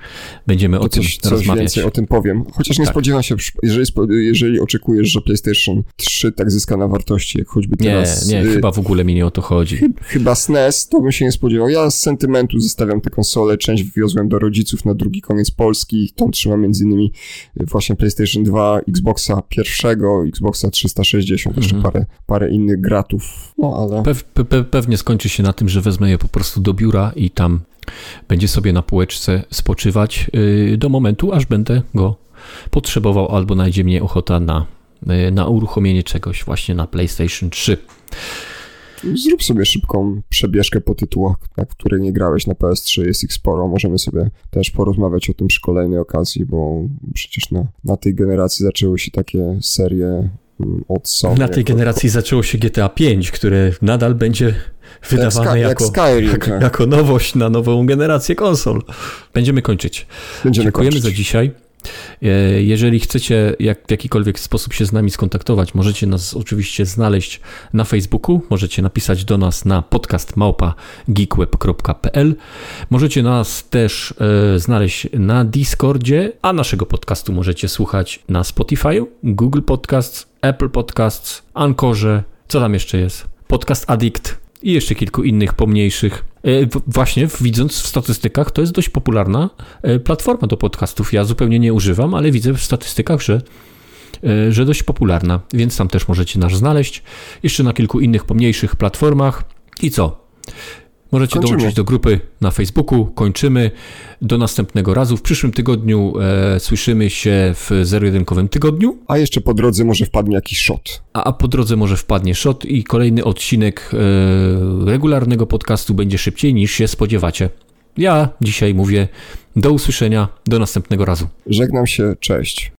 będziemy to o coś, tym coś rozmawiać. więcej o tym powiem. Chociaż nie tak. spodziewam się, jeżeli, jeżeli oczekujesz, że PlayStation 3 tak zyska na wartości, jak choćby teraz... Nie, nie, y chyba w ogóle mi nie o to chodzi. chyba SNES, to bym się nie spodziewał. Ja z sentymentu zostawiam tę konsolę, część wywiozłem do rodziców na drugi koniec Polski, tą trzymam między innymi właśnie PlayStation 2, Xboxa pierwszego, Xboxa 360, jeszcze mhm. parę, parę innych gratów, no ale... Pew, pe, pewnie skończy się na tym, że wezmę je po prostu do biura i tam będzie sobie na półeczce spoczywać y, do momentu, aż będę go potrzebował albo najdzie mnie ochota na, y, na uruchomienie czegoś właśnie na PlayStation 3. Zrób sobie szybką przebieżkę po tytułach, na które nie grałeś na PS3, jest ich sporo. Możemy sobie też porozmawiać o tym przy kolejnej okazji, bo przecież na, na tej generacji zaczęły się takie serie od Sony. Na tej generacji zaczęło się GTA 5, które nadal będzie wydawane jak, jako, Skyrim, jak, tak. jako nowość na nową generację konsol. Będziemy kończyć. Będziemy Dziękujemy kończyć. za dzisiaj. E, jeżeli chcecie jak, w jakikolwiek sposób się z nami skontaktować, możecie nas oczywiście znaleźć na Facebooku, możecie napisać do nas na podcastmałpa.geekweb.pl. Możecie nas też e, znaleźć na Discordzie, a naszego podcastu możecie słuchać na Spotify, Google Podcasts, Apple Podcasts, Ankorze, co tam jeszcze jest? Podcast Addict i jeszcze kilku innych pomniejszych. E, właśnie widząc w statystykach, to jest dość popularna e, platforma do podcastów. Ja zupełnie nie używam, ale widzę w statystykach, że, e, że dość popularna, więc tam też możecie nas znaleźć. Jeszcze na kilku innych pomniejszych platformach. I co? Możecie Kończymy. dołączyć do grupy na Facebooku. Kończymy. Do następnego razu. W przyszłym tygodniu e, słyszymy się w zero-jedynkowym tygodniu, A jeszcze po drodze może wpadnie jakiś shot. a, a po drodze może wpadnie shot i kolejny odcinek e, regularnego podcastu będzie szybciej niż się spodziewacie. Ja dzisiaj mówię do usłyszenia, do następnego razu. Żegnam się, cześć.